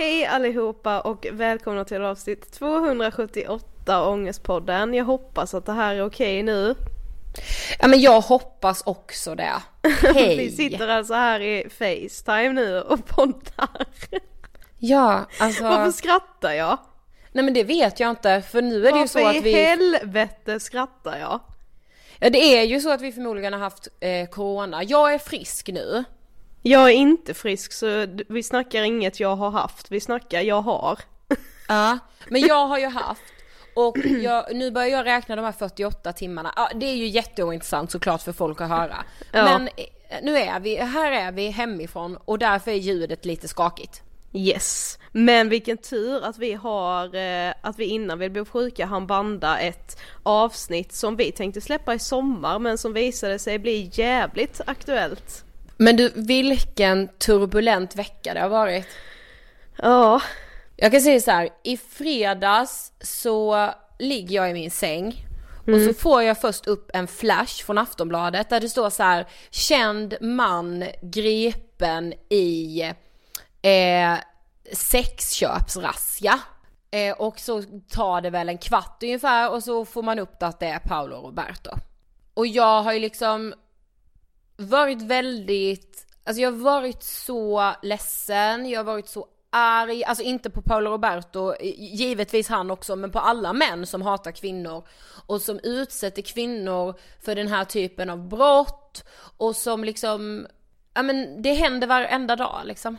Hej allihopa och välkomna till avsnitt 278 av Ångestpodden. Jag hoppas att det här är okej nu. Ja men jag hoppas också det. Hej! Vi sitter alltså här i Facetime nu och poddar. Ja, alltså. Varför skrattar jag? Nej men det vet jag inte för nu är det ju så att vi... Varför i helvete skrattar jag? Ja det är ju så att vi förmodligen har haft eh, corona. Jag är frisk nu. Jag är inte frisk så vi snackar inget jag har haft, vi snackar jag har. Ja, men jag har ju haft och jag, nu börjar jag räkna de här 48 timmarna. Ja, det är ju jätteointressant såklart för folk att höra. Ja. Men eh, nu är vi, här är vi hemifrån och därför är ljudet lite skakigt. Yes, men vilken tur att vi har, eh, att vi innan vi blev sjuka hann banda ett avsnitt som vi tänkte släppa i sommar men som visade sig bli jävligt aktuellt. Men du, vilken turbulent vecka det har varit. Ja, Jag kan säga så här, i fredags så ligger jag i min säng och så får jag först upp en flash från Aftonbladet där det står så här, känd man gripen i eh, sexköpsrazzia. Eh, och så tar det väl en kvart ungefär och så får man upp att det är Paolo Roberto. Och jag har ju liksom varit väldigt, alltså jag har varit så ledsen, jag har varit så arg, alltså inte på Paolo Roberto, givetvis han också, men på alla män som hatar kvinnor och som utsätter kvinnor för den här typen av brott och som liksom, ja men det händer varenda dag liksom.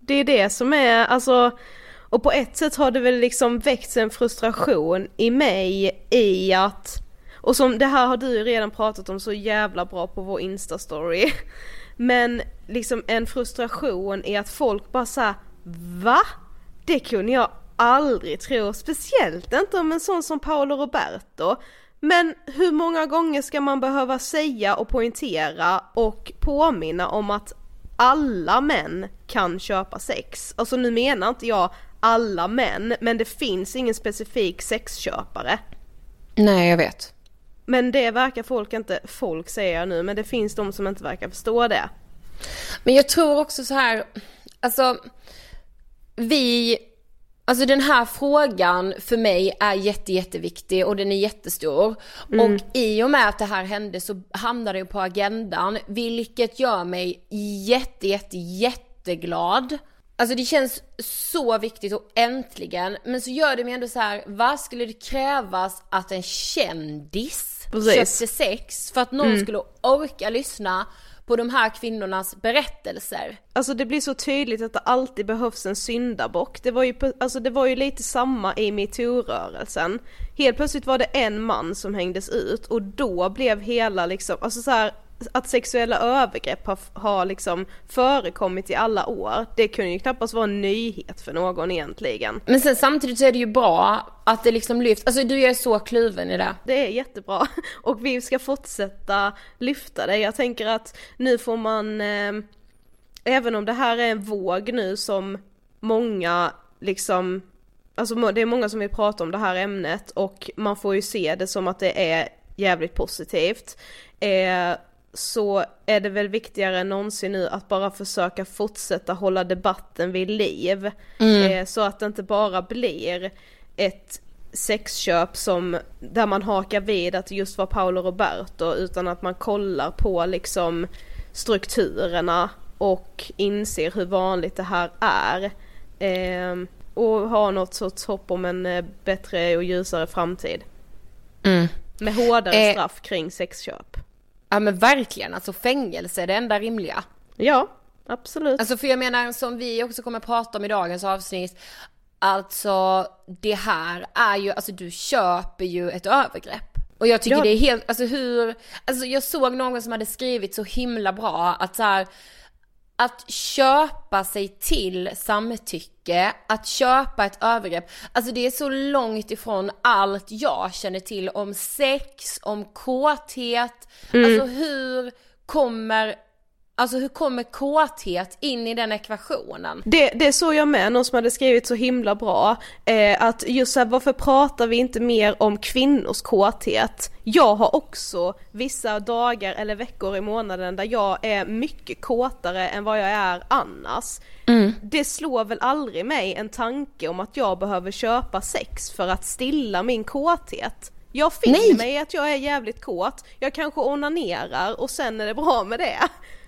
det är det som är, alltså, och på ett sätt har det väl liksom väckts en frustration i mig i att, och som det här har du ju redan pratat om så jävla bra på vår instastory, men liksom en frustration i att folk bara såhär, va? Det kunde jag aldrig tro, speciellt inte om en sån som Paolo Roberto. Men hur många gånger ska man behöva säga och poängtera och påminna om att alla män kan köpa sex? Alltså nu menar inte jag alla män, men det finns ingen specifik sexköpare. Nej jag vet. Men det verkar folk inte, folk säger jag nu, men det finns de som inte verkar förstå det. Men jag tror också så här, alltså vi, alltså den här frågan för mig är jätte, jätteviktig och den är jättestor. Och i och med att det här hände så hamnade det på agendan, vilket gör mig jätte, jätte, jätteglad. Alltså det känns så viktigt och äntligen, men så gör det mig ändå så här, vad skulle det krävas att en kändis Precis. köpte sex för att någon skulle orka lyssna på de här kvinnornas berättelser? Alltså det blir så tydligt att det alltid behövs en syndabock. Det var ju, alltså det var ju lite samma i metoo-rörelsen. Helt plötsligt var det en man som hängdes ut och då blev hela liksom, alltså så här, att sexuella övergrepp har, har liksom förekommit i alla år, det kunde ju knappast vara en nyhet för någon egentligen. Men sen samtidigt så är det ju bra att det liksom lyfts, alltså du är så kluven i det. Det är jättebra och vi ska fortsätta lyfta det. Jag tänker att nu får man, eh, även om det här är en våg nu som många liksom, alltså det är många som vill prata om det här ämnet och man får ju se det som att det är jävligt positivt. Eh, så är det väl viktigare än någonsin nu att bara försöka fortsätta hålla debatten vid liv. Eh, så att det inte bara blir ett sexköp som, där man hakar vid att det just var Paolo Roberto utan att man kollar på liksom strukturerna och inser hur vanligt det här är. Eh, och har något sorts hopp om en eh, bättre och ljusare framtid. Med hårdare Eh. straff kring sexköp. Ja men verkligen, alltså fängelse är det enda rimliga. Ja, absolut. Alltså för jag menar som vi också kommer prata om i dagens avsnitt, alltså det här är ju, alltså du köper ju ett övergrepp. Och jag tycker Ja. det är helt, alltså hur, alltså jag såg någon som hade skrivit så himla bra att så här, att köpa sig till samtycke, att köpa ett övergrepp, alltså det är så långt ifrån allt jag känner till om sex, om kåthet, alltså hur kommer, alltså hur kommer kåthet in i den ekvationen? Det, det såg jag med, någon som hade skrivit så himla bra, eh, att just här, varför pratar vi inte mer om kvinnors kåthet? Jag har också vissa dagar eller veckor i månaden där jag är mycket kåtare än vad jag är annars. Det slår väl aldrig mig en tanke om att jag behöver köpa sex för att stilla min kåthet. Jag finner Nej. mig att jag är jävligt kåt, jag kanske onanerar och sen är det bra med det.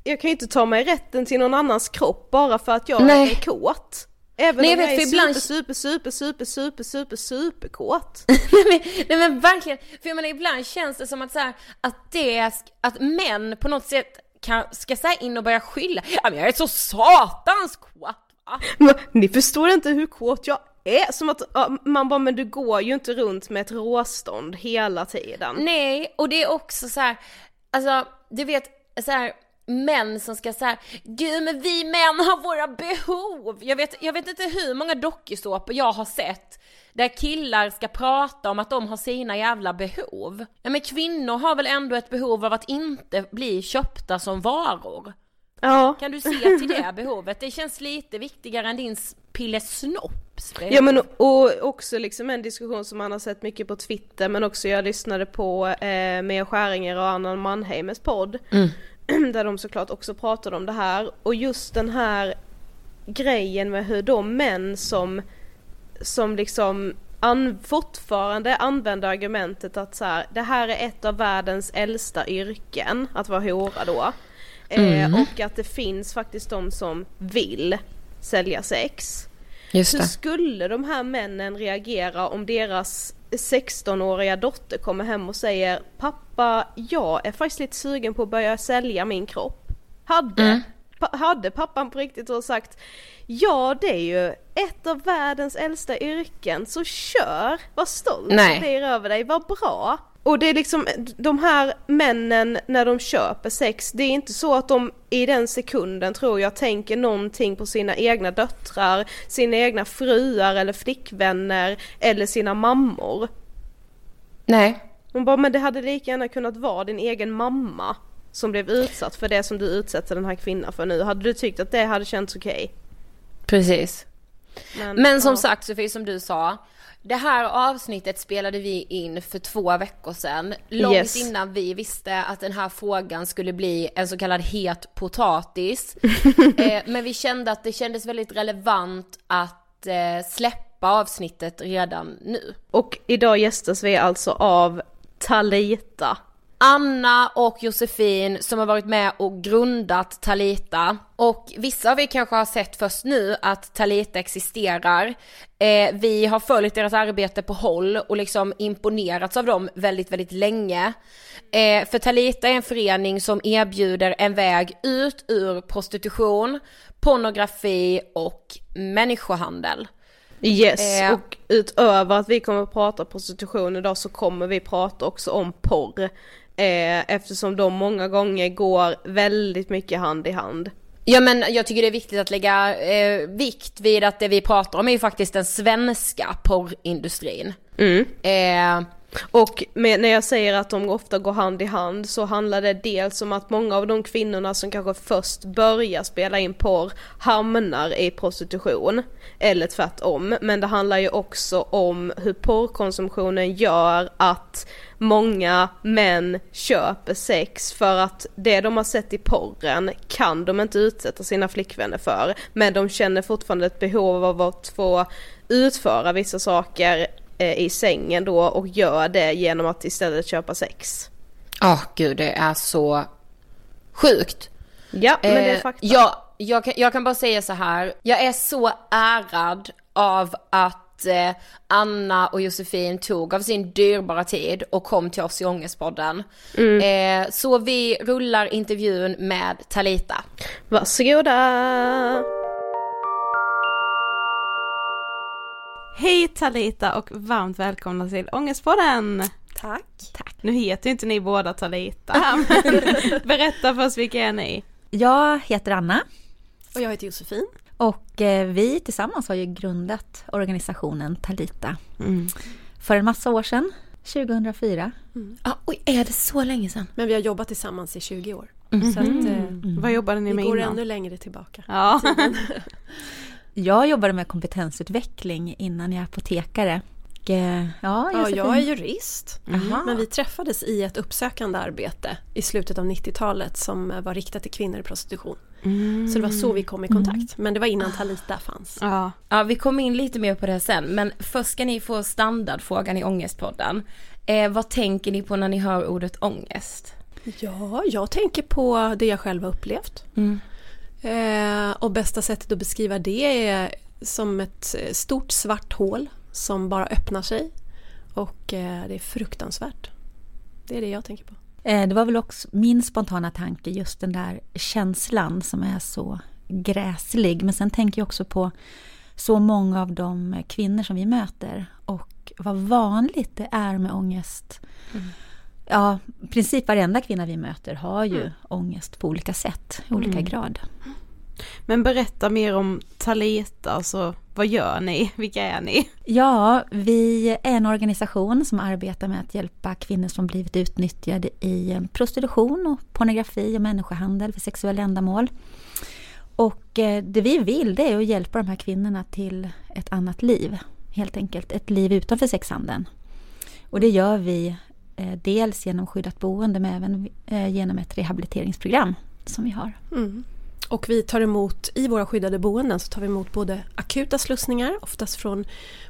Jag kan ju inte ta mig rätten till någon annans kropp bara för att jag Nej. är kåt. Även Nej, jag om jag vet, är ibland- super, super, super, super, super, super, super kåt. nej, men, nej men verkligen, för jag menar ibland känns det som att så här, att det, att män på något sätt kan, ska säga in och börja skylla, ja men jag är så satans kåt va? Men Ni förstår inte hur kåt jag är, som att man bara men du går ju inte runt med ett råstånd hela tiden. Nej, och det är också så här, alltså du vet så här män som ska säga gud men vi män har våra behov. Jag vet, jag vet inte hur många dokusåpor jag har sett där killar ska prata om att de har sina jävla behov. Ja men kvinnor har väl ändå ett behov av att inte bli köpta som varor. Ja. Kan du se till det behovet? Det känns lite viktigare än din pillesnops. Ja men och också liksom en diskussion som man har sett mycket på Twitter men också jag lyssnade på eh, Mia Skäringer och Anna Mannheimers podd. Där de såklart också pratade om det här och just den här grejen med hur de män som som liksom an, fortfarande använder argumentet att så här, det här är ett av världens äldsta yrken, att vara hora då. Eh, och att det finns faktiskt de som vill sälja sex. Just Hur skulle de här männen reagera om deras 16-åriga dotter kommer hem och säger Pappa, jag är faktiskt lite sugen på att börja sälja min kropp. Hade, pa- hade pappan på riktigt då sagt Ja det är ju ett av världens äldsta yrken så kör, var stolt Nej. över dig, vad bra. Och det är liksom de här männen när de köper sex, det är inte så att de i den sekunden tror jag tänker någonting på sina egna döttrar, sina egna fruar eller flickvänner eller sina mammor. Nej. Hon bara, men det hade lika gärna kunnat vara din egen mamma som blev utsatt för det som du utsätter den här kvinnan för nu. Hade du tyckt att det hade känts okej? Precis. Men som ja. sagt Sofie, som du sa, det här avsnittet spelade vi in för två veckor sedan, långt Yes. innan vi visste att den här frågan skulle bli en så kallad het potatis. eh, men vi kände att det kändes väldigt relevant att eh, släppa avsnittet redan nu. Och idag gästas vi alltså av Talita. Anna och Josefin som har varit med och grundat Talita. Och vissa av er kanske har sett först nu att Talita existerar. Eh, vi har följt deras arbete på håll och liksom imponerats av dem väldigt, väldigt länge. Eh, för Talita är en förening som erbjuder en väg ut ur prostitution, pornografi och människohandel. Yes, Eh. och utöver att vi kommer att prata prostitution idag så kommer vi prata också om porr. Eh, eftersom de många gånger går väldigt mycket hand i hand. Ja men jag tycker det är viktigt att lägga eh, vikt vid att det vi pratar om är ju faktiskt den svenska porrindustrin. Eh, och med, när jag säger att de ofta går hand i hand så handlar det dels om att många av de kvinnorna som kanske först börjar spela in porr hamnar i prostitution. Eller tvärtom. Men det handlar ju också om hur porrkonsumtionen gör att många män köper sex för att det de har sett i porren kan de inte utsätta sina flickvänner för. Men de känner fortfarande ett behov av att få utföra vissa saker i sängen då och gör det genom att istället köpa sex. Ja, gud det är så sjukt. Ja, men det är Eh, fakta. Jag, jag, kan, jag kan bara säga så här. jag är så ärad av att eh, Anna och Josefin tog av sin dyrbara tid och kom till oss i Ångestpodden. Eh, så vi rullar intervjun med Talita. Varsågoda! Hej Talita och varmt välkomna till Ångestpodden! Tack. Tack. Nu heter ju inte ni båda Talita, men berätta för oss vilka är ni? Jag heter Anna Och jag heter Josefin. och eh, vi tillsammans har ju grundat organisationen Talita Mm. för en massa år sedan, 2004. Ah, oj, är det så länge sedan? Men vi har jobbat tillsammans i 20 år. Mm. Så att, eh, Mm. Vad jobbade ni vi med går innan? ännu längre tillbaka. Ja. Jag jobbade med kompetensutveckling innan jag är apotekare. Eh, ja, Ja, jag är jurist. Aha. Men vi träffades i ett uppsökande arbete i slutet av 90-talet som var riktat till kvinnor i prostitution. Mm. Så det var så vi kom i kontakt. Men det var innan Talita fanns. Ja. Ja, vi kommer in lite mer på det sen, men först ska ni få standardfrågan i Ångestpodden. Eh, vad tänker ni på när ni hör ordet ångest? Ja, jag tänker på det jag själv har upplevt. Mm. Eh, och bästa sättet att beskriva det är som ett stort svart hål som bara öppnar sig. Och eh, det är fruktansvärt. Det är det jag tänker på. Eh, Det var väl också min spontana tanke, just den där känslan som är så gräslig. Men sen tänker jag också på så många av de kvinnor som vi möter och vad vanligt det är med ångest. Ja, i princip varenda kvinna vi möter har ju ångest på olika sätt, i olika grad. Men berätta mer om Talita, alltså vad gör ni? Vilka är ni? Ja, vi är en organisation som arbetar med att hjälpa kvinnor som blivit utnyttjade i eh, prostitution och pornografi och människohandel för sexuella ändamål. Och eh, det vi vill det är att hjälpa de här kvinnorna till ett annat liv. Helt enkelt ett liv utanför sexhandeln. Och det gör vi dels genom skyddat boende men även eh, genom ett rehabiliteringsprogram som vi har. Mm. Och vi tar emot, i våra skyddade boenden så tar vi emot både akuta slussningar, oftast från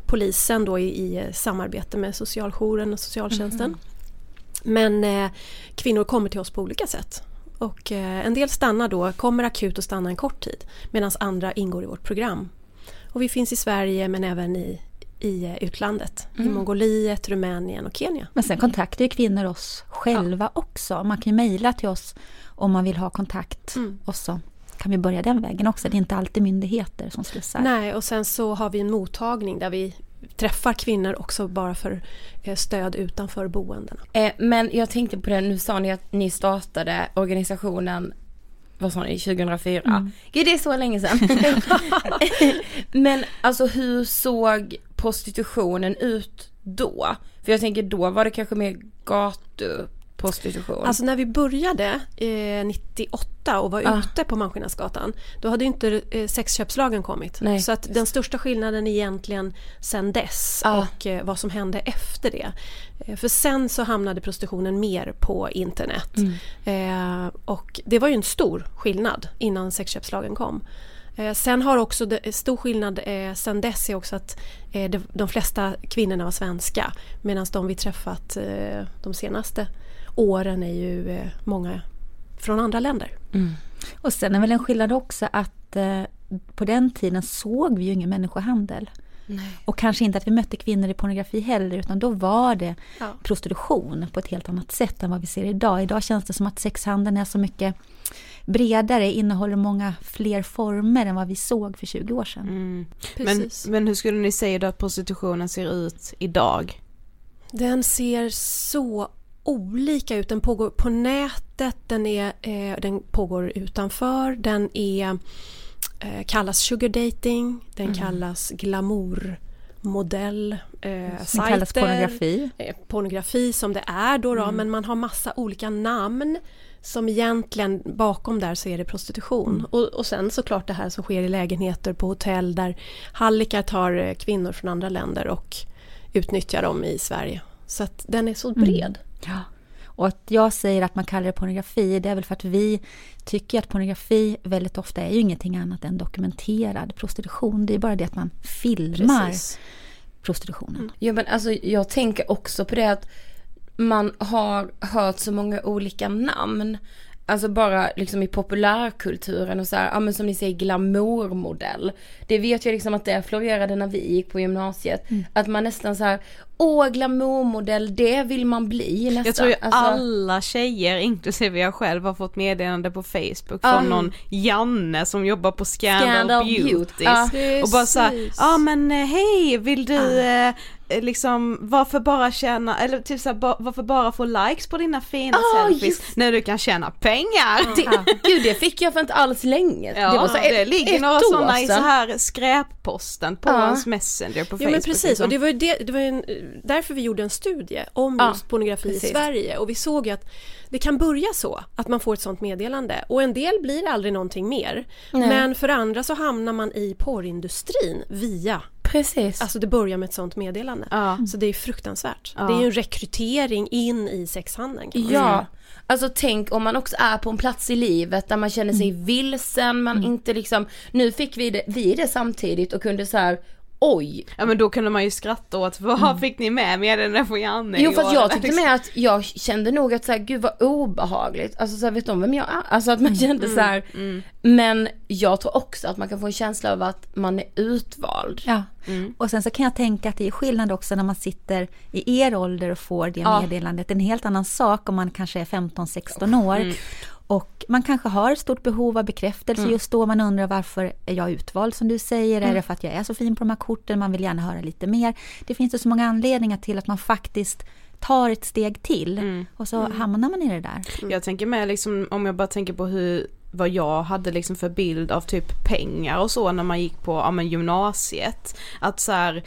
polisen då i, i samarbete med socialjouren och socialtjänsten. Men eh, kvinnor kommer till oss på olika sätt. Och eh, en del stannar då, kommer akut och stannar en kort tid medan andra ingår i vårt program. Och vi finns i Sverige men även i, i eh, utlandet. I Mongoliet, Rumänien och Kenya. Men sen kontaktar ju kvinnor oss själva också. Man kan ju mejla till oss om man vill ha kontakt. Mm. Och så kan vi börja den vägen också. Det är inte alltid myndigheter som slussar. Nej, och sen så har vi en mottagning där vi träffar kvinnor också bara för eh, stöd utanför boendena. Eh, men jag tänkte på det, nu sa ni att ni startade organisationen, vad sa ni, 2004? Mm. Gud, det är så länge sedan. men alltså hur såg prostitutionen ut då? För jag tänker då var det kanske mer gatuprostitution. Alltså när vi började eh, 98 och var Ah. ute på Malmskillnadsgatan då hade inte eh, sexköpslagen kommit. Nej. Så att den största skillnaden egentligen sen dess Ah. och eh, vad som hände efter det. Eh, för sen så hamnade prostitutionen mer på internet. Eh, och det var ju en stor skillnad innan sexköpslagen kom. Eh, sen har också det, stor skillnad eh, sen dess är också att eh, de, de flesta kvinnorna var svenska medan de vi träffat eh, de senaste åren är ju eh, många från andra länder. Mm. Och sen är väl en skillnad också att eh, på den tiden såg vi ju ingen människohandel. Och kanske inte att vi mötte kvinnor i pornografi heller utan då var det Ja. prostitution på ett helt annat sätt än vad vi ser idag. Idag känns det som att sexhandeln är så mycket bredare, innehåller många fler former än vad vi såg för 20 år sedan. Mm. Men, men hur skulle ni säga då att prostitutionen ser ut idag? Den ser så olika ut. Den pågår på nätet, den, är, eh, den pågår utanför, den är, kallas sugar dating, den kallas glamourmodell, eh, Det sajter, kallas pornografi. eh, pornografi som det är då, då men man har massa olika namn som egentligen bakom där så är det prostitution. Och, och sen såklart det här som sker i lägenheter på hotell där hallickar tar eh, kvinnor från andra länder och utnyttjar dem i Sverige. Så att den är så bred. Ja. Och att jag säger att man kallar det pornografi, det är väl för att vi tycker att pornografi väldigt ofta är ju ingenting annat än dokumenterad prostitution. Det är bara det att man filmar Precis. prostitutionen. Ja men alltså jag tänker också på det att man har hört så många olika namn. Alltså bara liksom i populärkulturen och så här, ja men som ni säger glamourmodell. Det vet jag liksom att det florerade när vi gick på gymnasiet. Att man nästan så här, åh glamourmodell, det vill man bli nästan. Jag tror ju Alltså, alla tjejer, inklusive jag själv, har fått meddelande på Facebook från Mm. någon Janne som jobbar på Scandal, Scandal. Beauty. Ja. och bara såhär, ja men eh, hej, vill du eh, liksom, varför bara tjäna, eller typ såhär, varför bara få likes på dina fina Ah, selfies just- när du kan tjäna pengar? det, Gud det fick jag för inte alls länge. Ja, det var så det ett, ligger ett några sådana i så här skräpposten på Ja. ens messenger på Facebook. Ja men precis, liksom. och det var ju det, det var ju en, därför vi gjorde en studie om Ja, just pornografi precis. i Sverige och vi såg ju att det kan börja så att man får ett sånt meddelande och en del blir aldrig någonting mer. Nej. Men för andra så hamnar man i porrindustrin via, Precis. alltså det börjar med ett sånt meddelande. Ja. Så det är fruktansvärt. Ja. Det är ju en rekrytering in i sexhandeln. kan man säga. Ja, alltså tänk om man också är på en plats i livet där man känner sig vilsen, man inte liksom, nu fick vi det, vi det samtidigt och kunde så här. Oj. Ja men då kunde man ju skratta åt, vad fick ni med med den där från Janne Jo fast jag tyckte med att jag kände nog att så här, gud vad obehagligt, alltså så här, vet de vem jag är? Alltså att man kände så här. Men jag tror också att man kan få en känsla av att man är utvald. Ja. Och sen så kan jag tänka att det är skillnad också när man sitter i er ålder och får det Ja. meddelandet. En helt annan sak om man kanske är 15-16 år. Och man kanske har ett stort behov av bekräftelse just då. Man undrar varför är jag utvald som du säger? Är det för att jag är så fin på de här korten? Man vill gärna höra lite mer. Det finns ju så många anledningar till att man faktiskt tar ett steg till. Och så hamnar man i det där. Jag tänker med liksom, om jag bara tänker på hur, vad jag hade liksom för bild av typ pengar och så när man gick på, ja men gymnasiet. Att så här,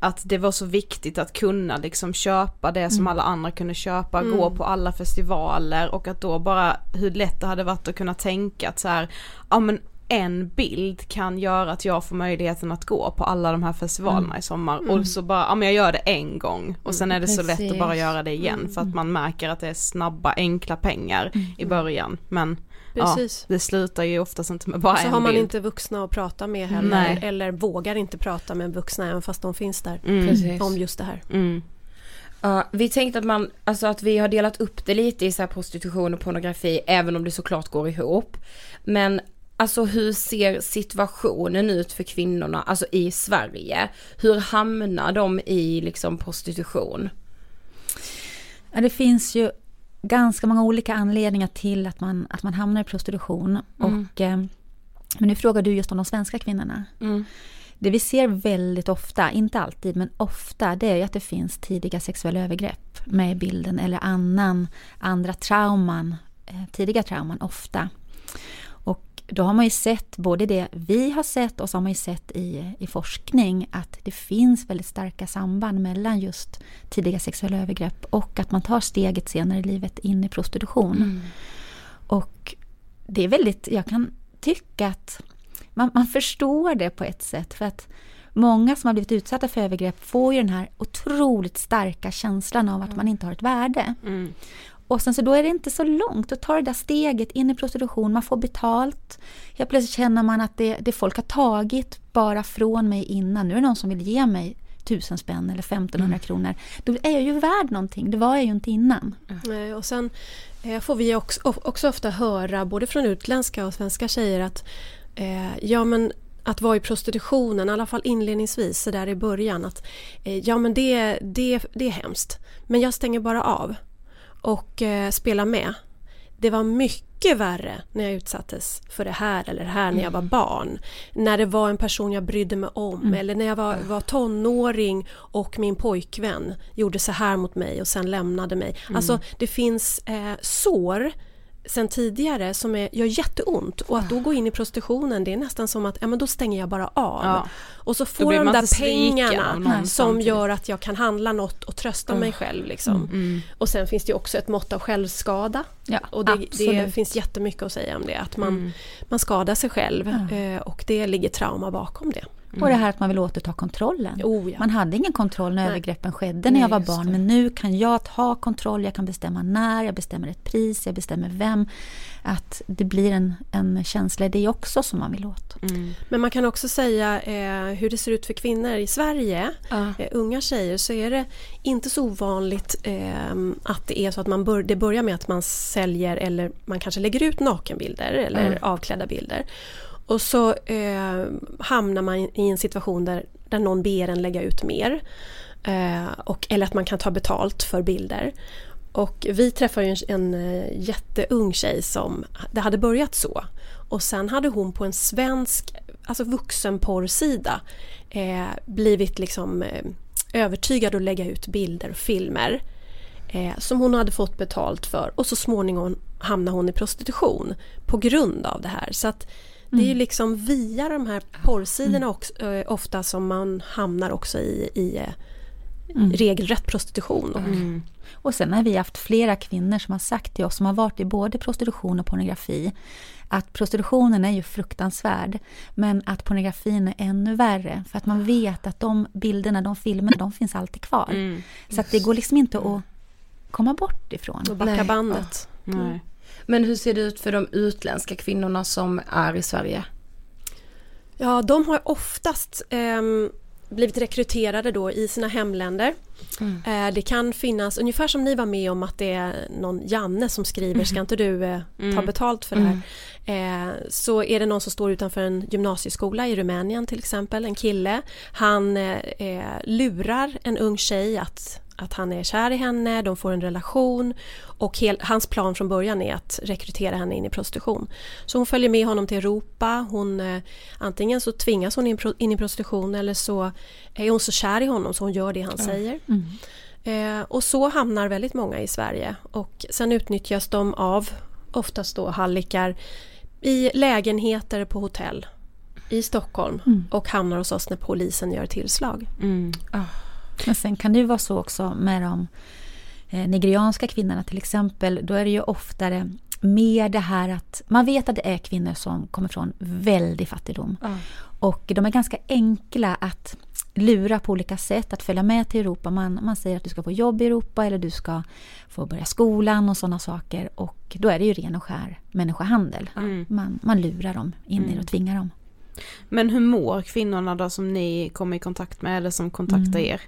att det var så viktigt att kunna liksom köpa det som alla andra kunde köpa, gå på alla festivaler och att då bara hur lätt det hade varit att kunna tänka att så här, ja men en bild kan göra att jag får möjligheten att gå på alla de här festivalerna i sommar. Och så bara, ja men jag gör det en gång och sen är det så lätt att bara göra det igen för att man märker att det är snabba enkla pengar i början. Men Precis. ja, det slutar ju oftast inte med bara Så en har man bild. inte vuxna att prata med heller Nej. eller vågar inte prata med vuxna även fast de finns där. Mm. Om just det här. Mm. Ja, vi tänkte att man, alltså att vi har delat upp det lite i så här prostitution och pornografi, även om det såklart går ihop. Men alltså hur ser situationen ut för kvinnorna, alltså i Sverige? Hur hamnar de i liksom prostitution? Ja, det finns ju ganska många olika anledningar till att man, att man hamnar i prostitution. Och, eh, men nu frågar du just om de svenska kvinnorna. Det vi ser väldigt ofta, inte alltid, men ofta, det är att det finns tidiga sexuella övergrepp med i bilden eller annan, andra trauman, eh, tidiga trauman ofta. Då har man ju sett, både det vi har sett och så har man ju sett i, i forskning, att det finns väldigt starka samband mellan just tidiga sexuella övergrepp och att man tar steget senare i livet in i prostitution. Och det är väldigt, jag kan tycka att man, man förstår det på ett sätt för att många som har blivit utsatta för övergrepp får ju den här otroligt starka känslan av att man inte har ett värde. Mm. Och sen så då är det inte så långt att ta det där steget in i prostitution, man får betalt. Helt plötsligt känner man att det, det folk har tagit bara från mig innan, nu är det någon som vill ge mig tusen spänn eller 1500 kronor. Då är jag ju värd någonting, det var jag ju inte innan. Nej, Och sen eh, får vi också, också ofta höra, både från utländska och svenska tjejer, att eh, ja men att vara i prostitutionen, i alla fall inledningsvis, så där i början, att eh, ja men det, det, det är hemskt. Men jag stänger bara av och eh, spelar med. Det var mycket värre när jag utsattes för det här eller det här när jag var barn. När det var en person jag brydde mig om eller när jag var, var tonåring och min pojkvän gjorde så här mot mig och sen lämnade mig. Alltså det finns eh, sår sen tidigare som är, gör jätteont och att då gå in i prostitutionen det är nästan som att ja, men då stänger jag bara av. Ja. Och så får jag de där pengarna som gör att jag kan handla något och trösta mig själv. Liksom. Och sen finns det också ett mått av självskada. Ja, Och det, det finns jättemycket att säga om det. Att man, Mm. man skadar sig själv eh, och det ligger trauma bakom det. Och det här att man vill återta kontrollen. Oh, ja. Man hade ingen kontroll när Nej. övergreppen skedde när jag var barn. Men nu kan jag ta kontroll, jag kan bestämma när, jag bestämmer ett pris, jag bestämmer vem. Att det blir en, en känsla i det också som man vill åt. Men man kan också säga eh, hur det ser ut för kvinnor i Sverige. Ja. Eh, unga tjejer så är det inte så ovanligt eh, att det är så att man bör, det börjar med att man säljer eller man kanske lägger ut nakenbilder eller avklädda bilder. Och så eh, hamnar man i en situation där, där någon ber en lägga ut mer. Eh, och, eller att man kan ta betalt för bilder. Och vi träffade en, en eh, jätteung tjej som det hade börjat så. Och sen hade hon på en svensk alltså vuxenporrsida eh, blivit liksom eh, övertygad att lägga ut bilder och filmer eh, som hon hade fått betalt för och så småningom hamnade hon i prostitution på grund av det här. Så att det är ju Mm. liksom via de här porrsidorna också, eh, ofta som man hamnar också i, i eh, Mm. regelrätt prostitution. Och, Mm. Och sen har vi haft flera kvinnor som har sagt till oss, som har varit i både prostitution och pornografi, att prostitutionen är ju fruktansvärd, men att pornografin är ännu värre. För att man vet att de bilderna, de filmerna, de finns alltid kvar. Mm. Så att det går liksom inte att komma bort ifrån. och backa Nej. bandet. Nej. Men hur ser det ut för de utländska kvinnorna som är i Sverige? Ja, de har oftast ehm, blivit rekryterade då i sina hemländer. Mm. Eh, det kan finnas, ungefär som ni var med om att det är någon Janne som skriver, ska inte du eh, ta Mm. betalt för det här? Eh, så är det någon som står utanför en gymnasieskola i Rumänien till exempel, en kille. Han eh, eh, lurar en ung tjej att, att han är kär i henne, de får en relation och hel, hans plan från början är att rekrytera henne in i prostitution. Så hon följer med honom till Europa, hon, eh, antingen så tvingas hon in, i prostitution eller så är hon så kär i honom så hon gör det han säger. Mm. Eh, och så hamnar väldigt många i Sverige och sen utnyttjas de av oftast då hallickar i lägenheter på hotell i Stockholm Mm. och hamnar hos oss när polisen gör tillslag. Mm. Men sen kan det ju vara så också med de eh, nigerianska kvinnorna till exempel. Då är det ju oftare mer det här att man vet att det är kvinnor som kommer från väldig fattigdom. Och de är ganska enkla att lura på olika sätt, att följa med till Europa. Man, man säger att du ska få jobb i Europa eller du ska få börja skolan och sådana saker. Och då är det ju ren och skär människohandel. Mm. Man, man lurar dem in i det och tvingar dem. Men hur mår kvinnorna då som ni kommer i kontakt med eller som kontaktar Mm. er?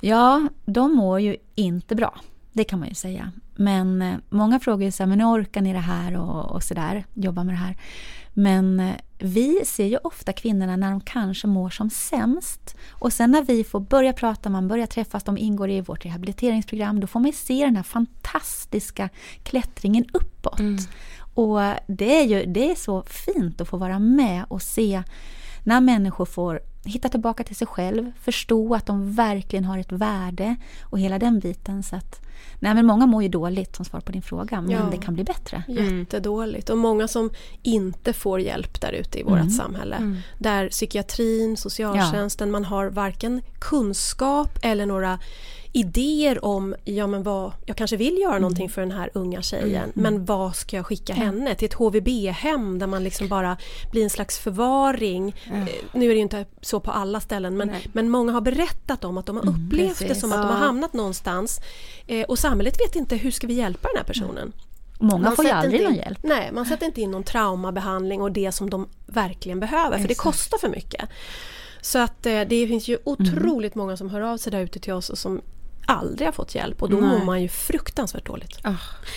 Ja, de mår ju inte bra. Det kan man ju säga. Men eh, många frågar ju så här, men orkar ni det här och, och så där, jobba med det här. Men eh, vi ser ju ofta kvinnorna när de kanske mår som sämst. Och sen när vi får börja prata, man börjar träffas, de ingår i vårt rehabiliteringsprogram, då får man ju se den här fantastiska klättringen uppåt. Och det är ju det är så fint att få vara med och se när människor får hitta tillbaka till sig själv, förstå att de verkligen har ett värde och hela den biten. Så att, nej men många mår ju dåligt som svar på din fråga, men Ja. det kan bli bättre. Jättedåligt och många som inte får hjälp där ute i vårt Mm. samhälle. Där psykiatrin, socialtjänsten, man har varken kunskap eller några idéer om, ja men vad, jag kanske vill göra någonting för den här unga tjejen, men vad ska jag skicka henne? Till ett HVB-hem där man liksom bara blir en slags förvaring. Eh, Nu är det ju inte så på alla ställen, men, men många har berättat om att de har upplevt det precis. som att de har hamnat någonstans. Eh, och samhället vet inte, hur ska vi hjälpa den här personen? Många Man får ju aldrig inte någon in, hjälp. Nej, man sätter inte in någon traumabehandling och det som de verkligen behöver, för det kostar för mycket. Så att eh, det finns ju otroligt många som hör av sig där ute till oss och som aldrig har fått hjälp och då Nej. mår man ju fruktansvärt dåligt.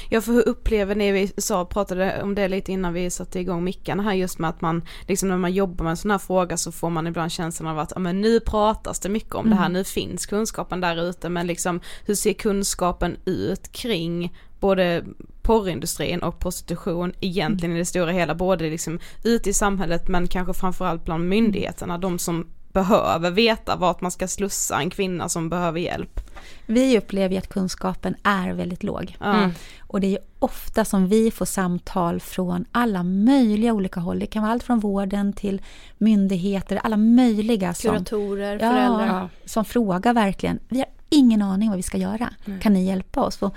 Ja för hur upplever ni, vi sa, pratade om det lite innan vi satte igång mickarna här just med att man, liksom när man jobbar med en sån här fråga så får man ibland känslan av att, ja men nu pratas det mycket om det här, nu finns kunskapen där ute men liksom hur ser kunskapen ut kring både porrindustrin och prostitution egentligen i det stora hela, både liksom ute i samhället men kanske framförallt bland myndigheterna, de som behöver veta vart man ska slussa en kvinna som behöver hjälp. Vi upplever ju att kunskapen är väldigt låg. Ja. Och det är ju ofta som vi får samtal från alla möjliga olika håll. Det kan vara allt från vården till myndigheter, alla möjliga som, Kuratorer, Ja. föräldrar. som frågar verkligen. Vi har ingen aning vad vi ska göra. Kan ni hjälpa oss? Och,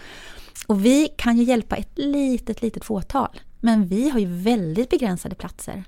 och vi kan ju hjälpa ett litet, litet fåtal. Men vi har ju väldigt begränsade platser.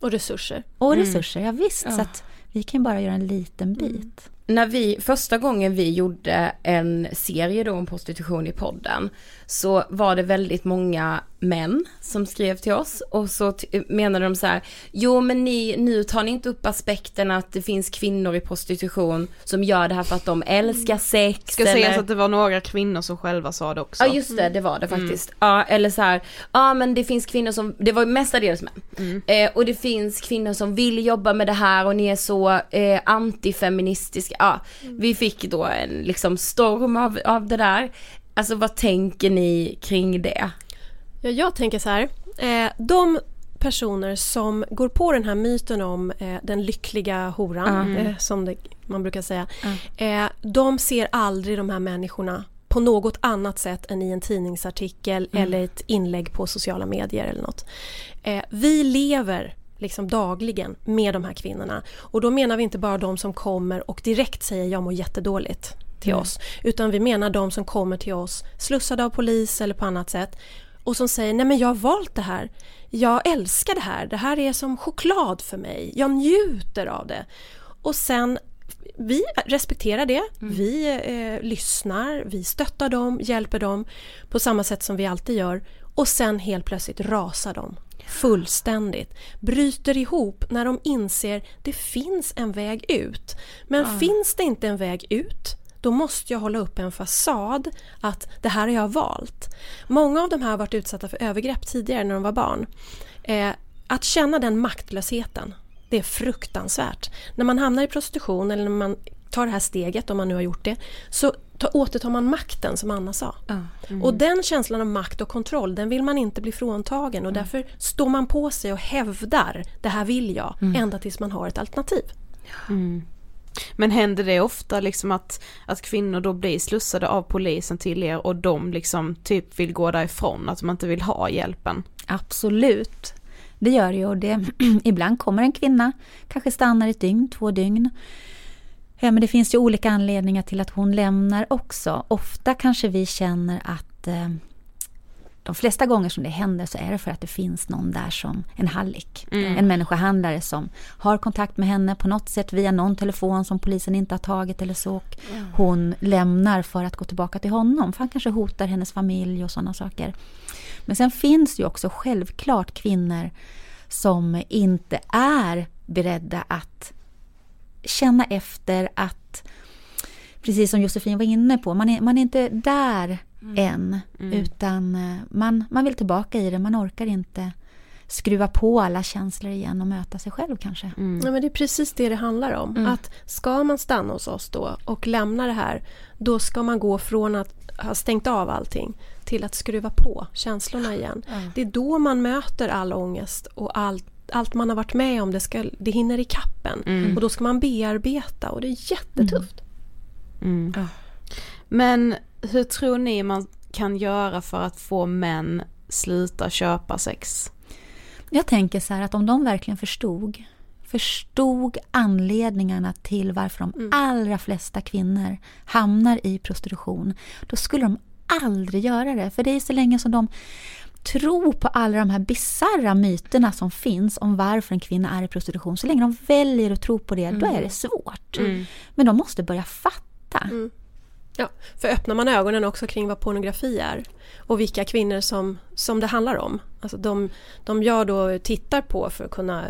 Och resurser. Och resurser, ja, visst. Så att vi kan bara göra en liten bit. När vi, första gången vi gjorde en serie då om prostitution i podden så var det väldigt många män som skrev till oss och så menade de så här, jo men ni, nu tar ni inte upp aspekten att det finns kvinnor i prostitution som gör det här för att de älskar sex Ska eller... sägas att det var några kvinnor som själva sa det också. Ja just det, det var det faktiskt. Ja eller så här, ja men det finns kvinnor som, det var mestadels män. Eh, och det finns kvinnor som vill jobba med det här och ni är så eh, antifeministiska. ja, vi fick då en liksom storm av, av det där. Alltså vad tänker ni kring det? Ja, jag tänker så här. Eh, de personer som går på den här myten om eh, den lyckliga horan, Mm. eh, som det, man brukar säga. Eh, de ser aldrig de här människorna på något annat sätt än i en tidningsartikel eller ett inlägg på sociala medier eller något. Eh, vi lever liksom dagligen med de här kvinnorna. Och då menar vi inte bara de som kommer och direkt säger jag mår jättedåligt till oss. Utan vi menar de som kommer till oss slussade av polis eller på annat sätt och som säger nej men jag har valt det här. Jag älskar det här. Det här är som choklad för mig. Jag njuter av det. Och sen vi respekterar det, vi eh, lyssnar, vi stöttar dem, hjälper dem på samma sätt som vi alltid gör och sen helt plötsligt rasar de fullständigt. Bryter ihop när de inser det finns en väg ut. Men finns det inte en väg ut då måste jag hålla upp en fasad att det här har jag valt. Många av de här har varit utsatta för övergrepp tidigare när de var barn. Eh, att känna den maktlösheten, det är fruktansvärt. När man hamnar i prostitution eller när man tar det här steget, om man nu har gjort det, så ta, återtar man makten som Anna sa. Och den känslan av makt och kontroll, den vill man inte bli fråntagen och därför står man på sig och hävdar, det här vill jag, ända tills man har ett alternativ. Men händer det ofta liksom att, att kvinnor då blir slussade av polisen till er och de liksom typ vill gå därifrån, att de inte vill ha hjälpen? Absolut. Det gör det ju. Och det, ibland kommer en kvinna, kanske stannar ett dygn, två dygn. Ja, men det finns ju olika anledningar till att hon lämnar också. Ofta kanske vi känner att eh, de flesta gånger som det händer så är det för att det finns någon där som en hallick. En människohandlare som har kontakt med henne på något sätt via någon telefon som polisen inte har tagit eller så. Och hon lämnar för att gå tillbaka till honom. För han kanske hotar hennes familj och sådana saker. Men sen finns det ju också självklart kvinnor som inte är beredda att känna efter att, precis som Josefin var inne på, man är, man är inte där än. Utan eh, man, man vill tillbaka i det, man orkar inte skruva på alla känslor igen och möta sig själv kanske. Ja, men det är precis det det handlar om. Att ska man stanna hos oss då och lämna det här, då ska man gå från att ha stängt av allting till att skruva på känslorna igen. Det är då man möter all ångest och allt allt man har varit med om, det, ska, det hinner i kappen. Och då ska man bearbeta och det är jättetufft. Men hur tror ni man kan göra för att få män sluta köpa sex? Jag tänker så här att om de verkligen förstod förstod anledningarna till varför de allra flesta kvinnor hamnar i prostitution, då skulle de aldrig göra det. För det är så länge som de tror på alla de här bisarra myterna som finns om varför en kvinna är i prostitution. Så länge de väljer att tro på det, då är det svårt. Men de måste börja fatta. Ja, för öppnar man ögonen också kring vad pornografi är och vilka kvinnor som, som det handlar om. Alltså de, de jag då tittar på för att kunna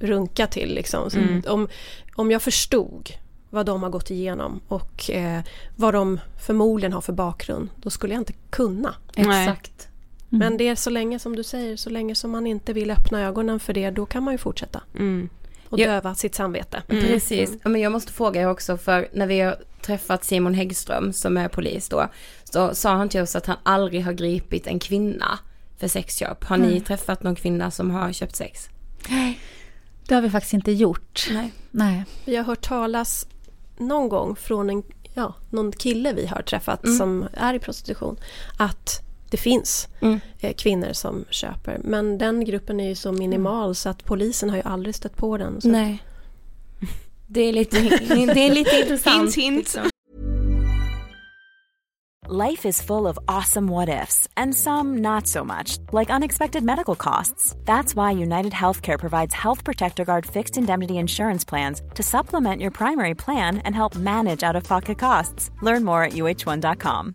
runka till. Liksom. Så om, om jag förstod vad de har gått igenom och eh, vad de förmodligen har för bakgrund, då skulle jag inte kunna. Nej. Exakt. Men det är så länge som du säger, så länge som man inte vill öppna ögonen för det, då kan man ju fortsätta. Mm. Och Ja. döva sitt samvete. Precis. Ja, men jag måste fråga er också, för när vi har träffat Simon Häggström som är polis då, så sa han till oss att han aldrig har gripit en kvinna för sexköp. Har ni träffat någon kvinna som har köpt sex? Det har vi faktiskt inte gjort. Nej. Nej. Vi har hört talas någon gång från en, ja, någon kille vi har träffat Mm. som är i prostitution att det finns Mm. eh, kvinnor som köper. Men den gruppen är ju så minimal så att polisen har ju aldrig stött på den. Så Nej. Det är lite, det är lite intressant. Hint, hint. liksom. Life is full of awesome what ifs, and some not so much, like unexpected medical costs. That's why United Healthcare provides Health Protector Guard fixed indemnity insurance plans to supplement your primary plan and help manage out of pocket costs. Learn more at uh1.com.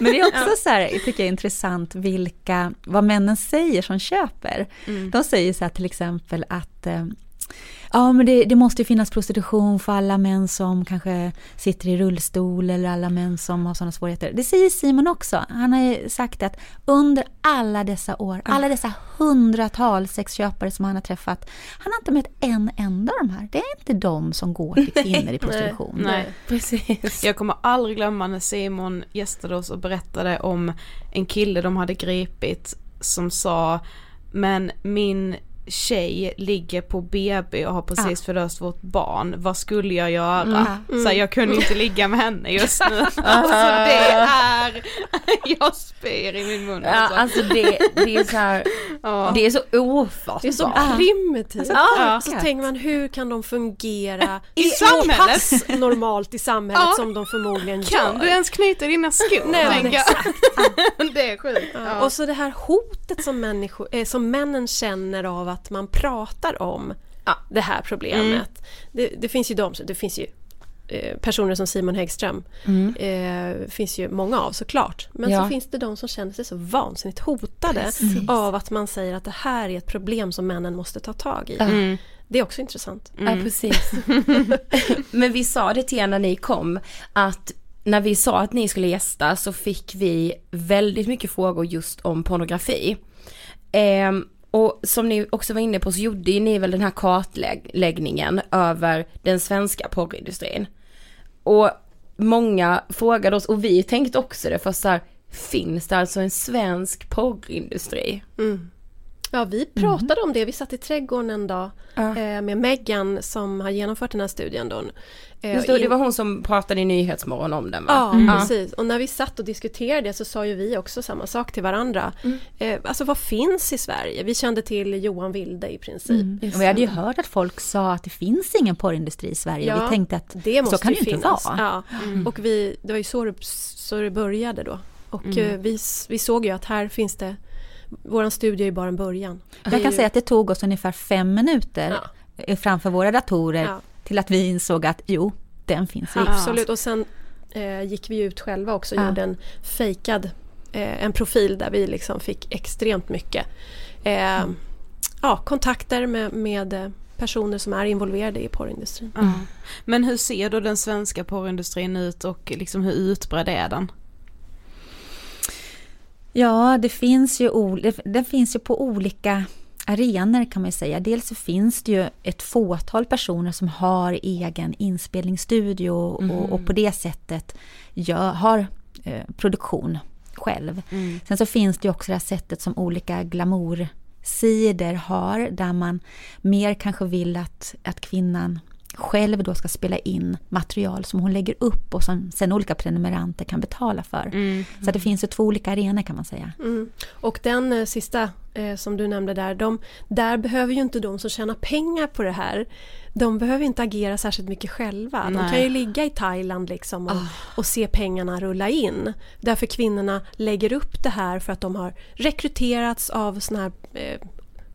Men det är också så här, tycker jag är intressant vilka, vad männen säger som köper. Mm. De säger så här till exempel att eh, Ja men det, det måste ju finnas prostitution för alla män som kanske sitter i rullstol eller alla män som har sådana svårigheter. Det säger Simon också. Han har ju sagt att under alla dessa år, alla dessa hundratals sexköpare som han har träffat, han har inte mött en enda av de här. Det är inte de som går till kvinnor i prostitution. Nej. Precis. Jag kommer aldrig glömma när Simon gästade oss och berättade om en kille de hade gripit som sa men min tjej ligger på BB och har precis förlöst vårt barn, vad skulle jag göra? Mm. Så här, jag kunde inte ligga med henne just nu. alltså det är, jag spyr i min mun Ja, alltså. alltså det, det är så här, Ja. det är så ofattbart. Det är så primitivt. Ja. Så tänker man hur kan de fungera I så samhället? pass normalt i samhället som de förmodligen Kan gör. du ens knyta dina skor? Nej, men jag. det är sjukt. Och så det här hotet som, människor, eh, som männen känner av att man pratar om det här problemet. Det, det finns ju de, det finns ju eh, personer som Simon Häggström. Eh, finns ju många av såklart. Men Ja. så finns det de som känner sig så vansinnigt hotade Precis. av att man säger att det här är ett problem som männen måste ta tag i. Mm. Det är också intressant. Ja, precis. Men vi sa det till er när ni kom, att när vi sa att ni skulle gästa så fick vi väldigt mycket frågor just om pornografi. Ehm, och som ni också var inne på så gjorde ju ni väl den här kartläggningen över den svenska porrindustrin. Och många frågade oss, och vi tänkte också det, för så här, finns det alltså en svensk porrindustri? Ja, vi pratade om det. Vi satt i trädgården en dag Ja. eh, med Megan som har genomfört den här studien. Då. Eh, Just det, det var hon som pratade i Nyhetsmorgon om den va? Ja, precis. Och när vi satt och diskuterade så sa ju vi också samma sak till varandra. Mm. Eh, alltså vad finns i Sverige? Vi kände till Johan Wilde i princip. Mm. Och vi hade ju hört att folk sa att det finns ingen porrindustri i Sverige. Ja, vi tänkte att det måste så kan det ju inte finnas. vara. Ja. Och vi, det var ju så det, så det började då. Och Mm. eh, vi, vi såg ju att här finns det, våran studie är ju bara en början. Jag kan säga att det tog oss ungefär fem minuter Ja. framför våra datorer Ja. Till att vi insåg att jo, den finns. Absolut, och sen eh, gick vi ut själva också och Ja. gjorde en fejkad, eh, en profil där vi liksom fick extremt mycket eh, ja, kontakter med, med personer som är involverade i porrindustrin. Ja. Men hur ser då den svenska porrindustrin ut och liksom hur utbredd är den? Ja, det finns ju, ol- det, det finns ju på olika arenor kan man ju säga. Dels så finns det ju ett fåtal personer som har egen inspelningsstudio och, och på det sättet gör, har eh, produktion själv. Sen så finns det ju också det här sättet som olika glamoursidor har där man mer kanske vill att, att kvinnan själv då ska spela in material som hon lägger upp och som sen olika prenumeranter kan betala för. Så att det finns ju två olika arenor kan man säga. Mm. Och den eh, sista eh, som du nämnde där, de, där behöver ju inte de som tjänar pengar på det här, de behöver inte agera särskilt mycket själva. De Nej. kan ju ligga i Thailand liksom och, och se pengarna rulla in. Därför kvinnorna lägger upp det här för att de har rekryterats av såna här eh,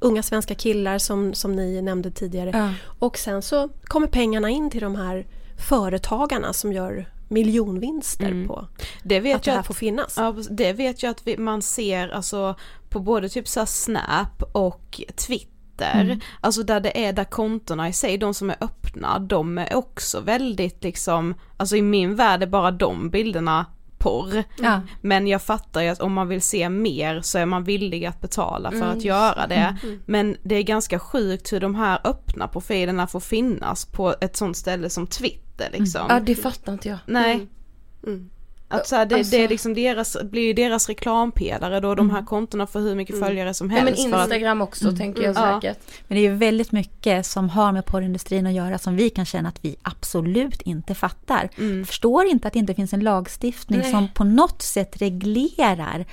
unga svenska killar som, som ni nämnde tidigare. Ja. Och sen så kommer pengarna in till de här företagarna som gör miljonvinster på Det vet att det jag här att, får finnas. ja, det vet jag att vi, man ser alltså på både typ så Snap och Twitter, alltså där det är där kontona i sig, de som är öppna, de är också väldigt liksom, alltså i min värld är bara de bilderna porr. Ja. Men jag fattar ju att om man vill se mer så är man villig att betala för att göra det. Men det är ganska sjukt hur de här öppna profilerna får finnas på ett sånt ställe som Twitter liksom. Ja, det fattar inte jag. Nej. Att så här, det, Alltså- det är liksom deras, blir ju deras reklampelare då, de här kontona får hur mycket följare som Ja, men helst. för att- Instagram också tänker jag Ja. säkert. Men det är ju väldigt mycket som har med porrindustrin att göra som vi kan känna att vi absolut inte fattar. Mm. Förstår inte att det inte finns en lagstiftning Nej. som på något sätt reglerar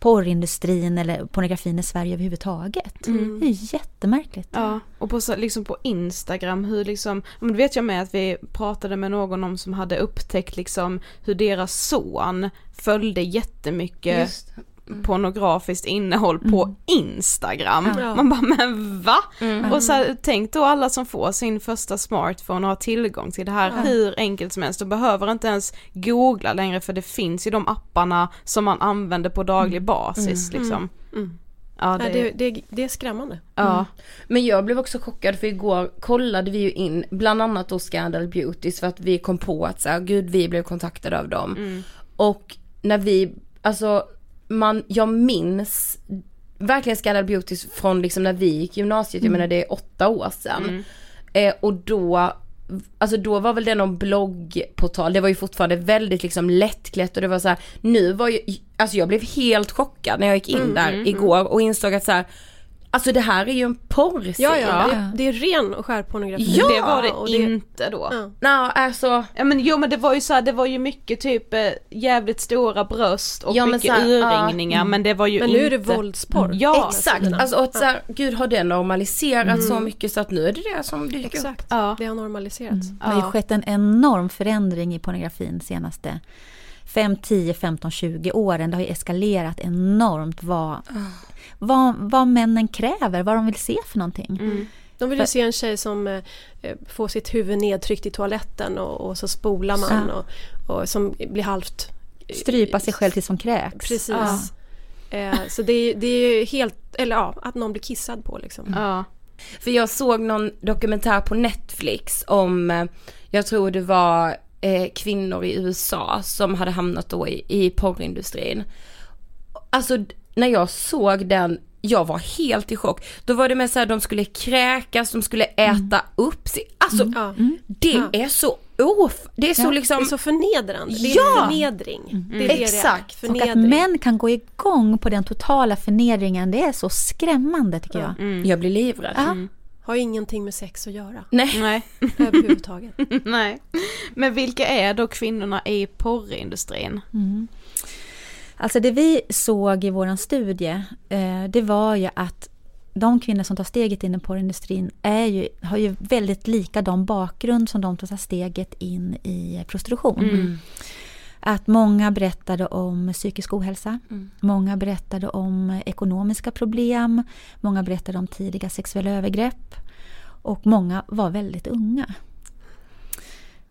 porrindustrin eller pornografin i Sverige överhuvudtaget. Det är jättemärkligt. Ja, och på, liksom på Instagram hur liksom, men vet jag med att vi pratade med någon om som hade upptäckt liksom hur deras son följde jättemycket Just. Pornografiskt innehåll på Instagram. Ja. Man bara men va? Mm. Och så här, tänk då alla som får sin första smartphone och har tillgång till det här hur enkelt som helst. De behöver inte ens googla längre för det finns ju de apparna som man använder på daglig basis liksom. Mm. Ja, Nej, det, det, det, det är skrämmande. ja. Men jag blev också chockad för igår kollade vi ju in bland annat då Scandal Beauties för att vi kom på att så här, gud vi blev kontaktade av dem. Och när vi, alltså man, jag minns verkligen Scandal Beauties från liksom när vi gick gymnasiet, jag menar det är åtta år sedan. Eh, och då, alltså då var väl det någon bloggportal, det var ju fortfarande väldigt liksom lättklätt och det var så här, nu var ju, alltså jag blev helt chockad när jag gick in där igår och insåg att så här, alltså det här är ju en porrsida. Ja, ja, det, det är ren och skär pornografi. Ja, det var det och det- inte då. Ja. Nej, alltså, Ja men jo men det var ju så här, det var ju mycket typ eh, jävligt stora bröst och Ja, men mycket här, ja. urringningar men det var ju Men inte nu är det våldsporr. Ja, exakt, alltså och att så här, gud har det normaliserats så mycket så att nu är det det som dyker upp. Exakt, Ja. det har normaliserats. Det har ju skett en enorm förändring i pornografin senaste 5, 10, 15, 20 åren. Det har ju eskalerat enormt vad, vad, vad männen kräver, vad de vill se för någonting. De vill ju se en tjej som eh, eh, får sitt huvud nedtryckt i toaletten och, och så spolar man Ja. och, och som blir halvt... Strypa sig själv tills de kräks. Precis. Ja. Eh, så det är, det är ju helt, eller ja, att någon blir kissad på liksom. Ja. För jag såg någon dokumentär på Netflix om, eh, jag tror det var eh, kvinnor i USA som hade hamnat då i, i porrindustrin. Alltså när jag såg den, jag var helt i chock. Då var det med så här, de skulle kräkas, de skulle äta upp sig. Alltså Ja. det Ja. är så off, det är så Ja, liksom, Det är så förnedrande. Det är Ja! förnedring. Det är det det är. Exakt. Och att män kan gå igång på den totala förnedringen, det är så skrämmande tycker jag. jag blir livrädd. Ja. Har ingenting med sex att göra. Nej. Nej. Överhuvudtaget. Nej. Men vilka är då kvinnorna i porrindustrin? Alltså det vi såg i våran studie, eh, det var ju att de kvinnor som tar steget in i porrindustrin är ju, har ju väldigt likadan bakgrund som de som tar steget in i prostitution. Att många berättade om psykisk ohälsa, många berättade om ekonomiska problem, många berättade om tidiga sexuella övergrepp och många var väldigt unga.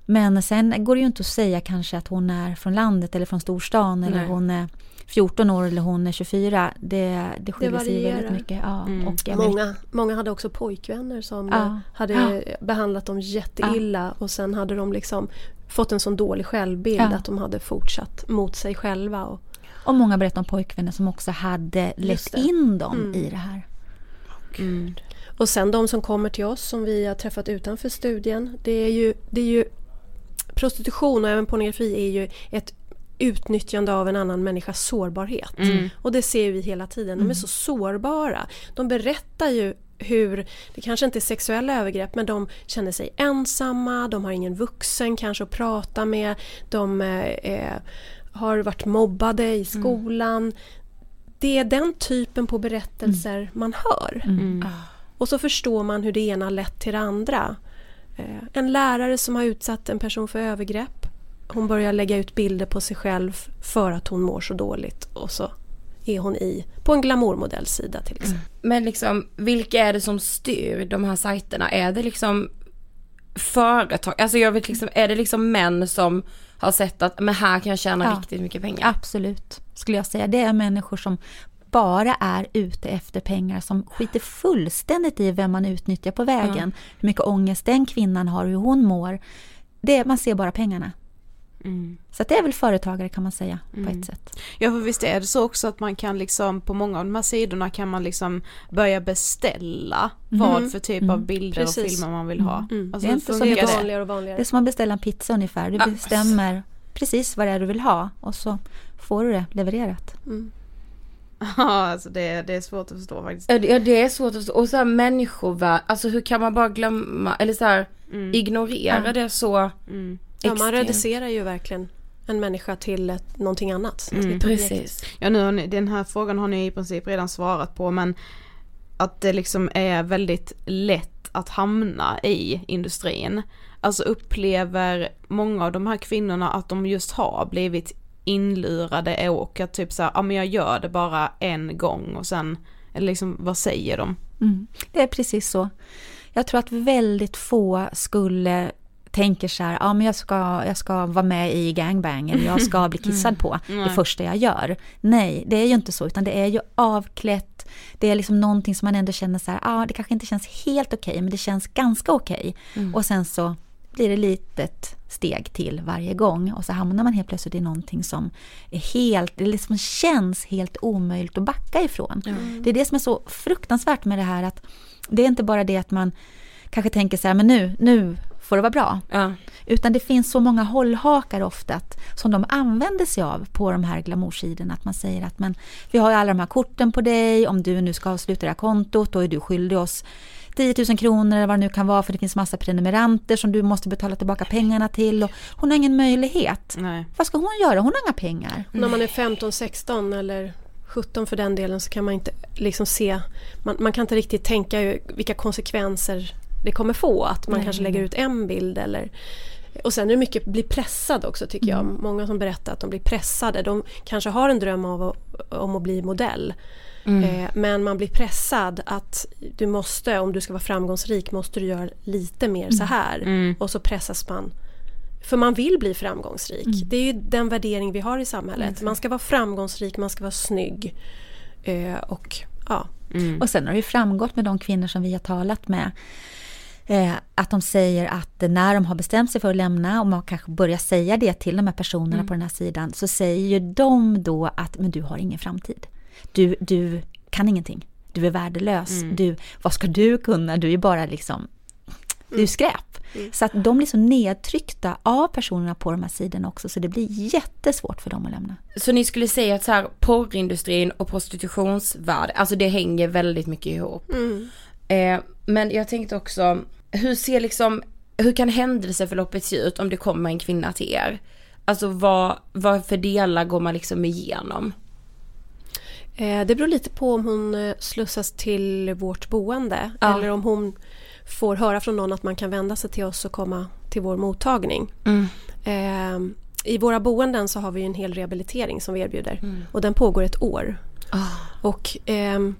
Men sen går det ju inte att säga kanske att hon är från landet eller från storstan eller Nej. hon är 14 år eller hon är 24. Det, det skiljer sig ju väldigt mycket. Ja, Mm. och Många, många hade också pojkvänner som Ja. hade Ja. behandlat dem jätteilla och sen hade de liksom fått en sån dålig självbild Ja. att de hade fortsatt mot sig själva. Och, Och många berättar om pojkvänner som också hade lett in dem Mm. i det här. och sen de som kommer till oss som vi har träffat utanför studien. Det är ju, det är ju prostitution och även pornografi är ju ett utnyttjande av en annan människas sårbarhet. Och det ser vi hela tiden. De är så sårbara. De berättar ju hur, det kanske inte är sexuella övergrepp, men de känner sig ensamma, de har ingen vuxen kanske att prata med, de eh, eh, har varit mobbade i skolan. Det är den typen på berättelser man hör. Och så förstår man hur det ena lett till det andra. Eh, En lärare som har utsatt en person för övergrepp. Hon börjar lägga ut bilder på sig själv för att hon mår så dåligt och så är hon i på en glamourmodellsida till exempel. Men liksom, vilka är det som styr de här sajterna? Är det liksom företag, alltså jag vet liksom, är det liksom män som har sett att men här kan jag tjäna Ja. riktigt mycket pengar? Absolut, skulle jag säga. Det är människor som bara är ute efter pengar som skiter fullständigt i vem man utnyttjar på vägen. Hur mycket ångest den kvinnan har, hur hon mår. Det, man ser bara pengarna. Så att det är väl företagare kan man säga på ett sätt. Ja för visst är det så också att man kan liksom på många av de här sidorna kan man liksom börja beställa vad för typ av bilder och Precis. filmer man vill ha. Mm. Alltså, Det är inte så funkar Det är mycket- det? vanligare och vanligare. Det är som att beställa en pizza ungefär. Du Ja. bestämmer precis vad det är du vill ha och så får du det levererat. Mm. Ja, alltså det, det är svårt att förstå faktiskt. Ja det, ja, det är svårt att förstå. Och så här människovärde, alltså hur kan man bara glömma, eller så här, Mm. ignorera Ja. det så Mm. Ja, man reducerar ju verkligen en människa till ett, någonting annat. Mm. Precis. Ja nu ni, den här frågan har ni i princip redan svarat på men att det liksom är väldigt lätt att hamna i industrin. Alltså upplever många av de här kvinnorna att de just har blivit inlurade och att typ såhär, ja men jag gör det bara en gång och sen, eller liksom vad säger de? Mm. Det är precis så. Jag tror att väldigt få skulle tänker så här, ja men jag ska, jag ska vara med i gangbang eller jag ska bli kissad på det Nej. första jag gör. Nej, det är ju inte så, utan det är ju avklätt, det är liksom någonting som man ändå känner så här, ja det kanske inte känns helt okej, men det känns ganska okej. Och sen så blir det litet steg till varje gång och så hamnar man helt plötsligt i någonting som är helt, det liksom känns helt omöjligt att backa ifrån. Det är det som är så fruktansvärt med det här att det är inte bara det att man kanske tänker så här, men nu, nu får det vara bra. Ja. Utan det finns så många hållhakar ofta att, som de använder sig av på de här glamoursidorna. Att man säger att men, vi har ju alla de här korten på dig, om du nu ska avsluta det här kontot då är du skyldig oss 10 000 kronor eller vad det nu kan vara för det finns massa prenumeranter som du måste betala tillbaka pengarna till. Och hon har ingen möjlighet. Nej. Vad ska hon göra? Hon har inga pengar. När man är 15, 16 eller 17 för den delen så kan man inte liksom se, man, man kan inte riktigt tänka vilka konsekvenser det kommer få. Att man Nej. kanske lägger ut en bild eller och sen är det mycket bli pressad också tycker jag. Mm. Många som berättar att de blir pressade. De kanske har en dröm av att, om att bli modell. Mm. Eh, men man blir pressad att du måste, om du ska vara framgångsrik, måste du göra lite mer så här. Mm. Och så pressas man. För man vill bli framgångsrik. Mm. Det är ju den värdering vi har i samhället. Man ska vara framgångsrik, man ska vara snygg. Eh, och ja, Mm. Och sen har det ju framgått med de kvinnor som vi har talat med eh, att de säger att när de har bestämt sig för att lämna och man kanske börjar säga det till de här personerna på den här sidan så säger ju de då att men du har ingen framtid. Du, du kan ingenting. Du är värdelös. Du, vad ska du kunna? Du är bara liksom du är skräp. Så att de blir så nedtryckta av personerna på de här sidorna också så det blir jättesvårt för dem att lämna. Så ni skulle säga att så här, porrindustrin och prostitutionsvärld, alltså det hänger väldigt mycket ihop. Eh, men jag tänkte också, hur ser liksom, hur kan händelseförloppet se ut om det kommer en kvinna till er? Alltså vad, vad för delar går man liksom igenom? Eh, Det beror lite på om hon eh, slussas till vårt boende Ja. eller om hon får höra från någon att man kan vända sig till oss och komma till vår mottagning. Eh, I våra boenden så har vi en hel rehabilitering som vi erbjuder och den pågår ett år. Och ehm,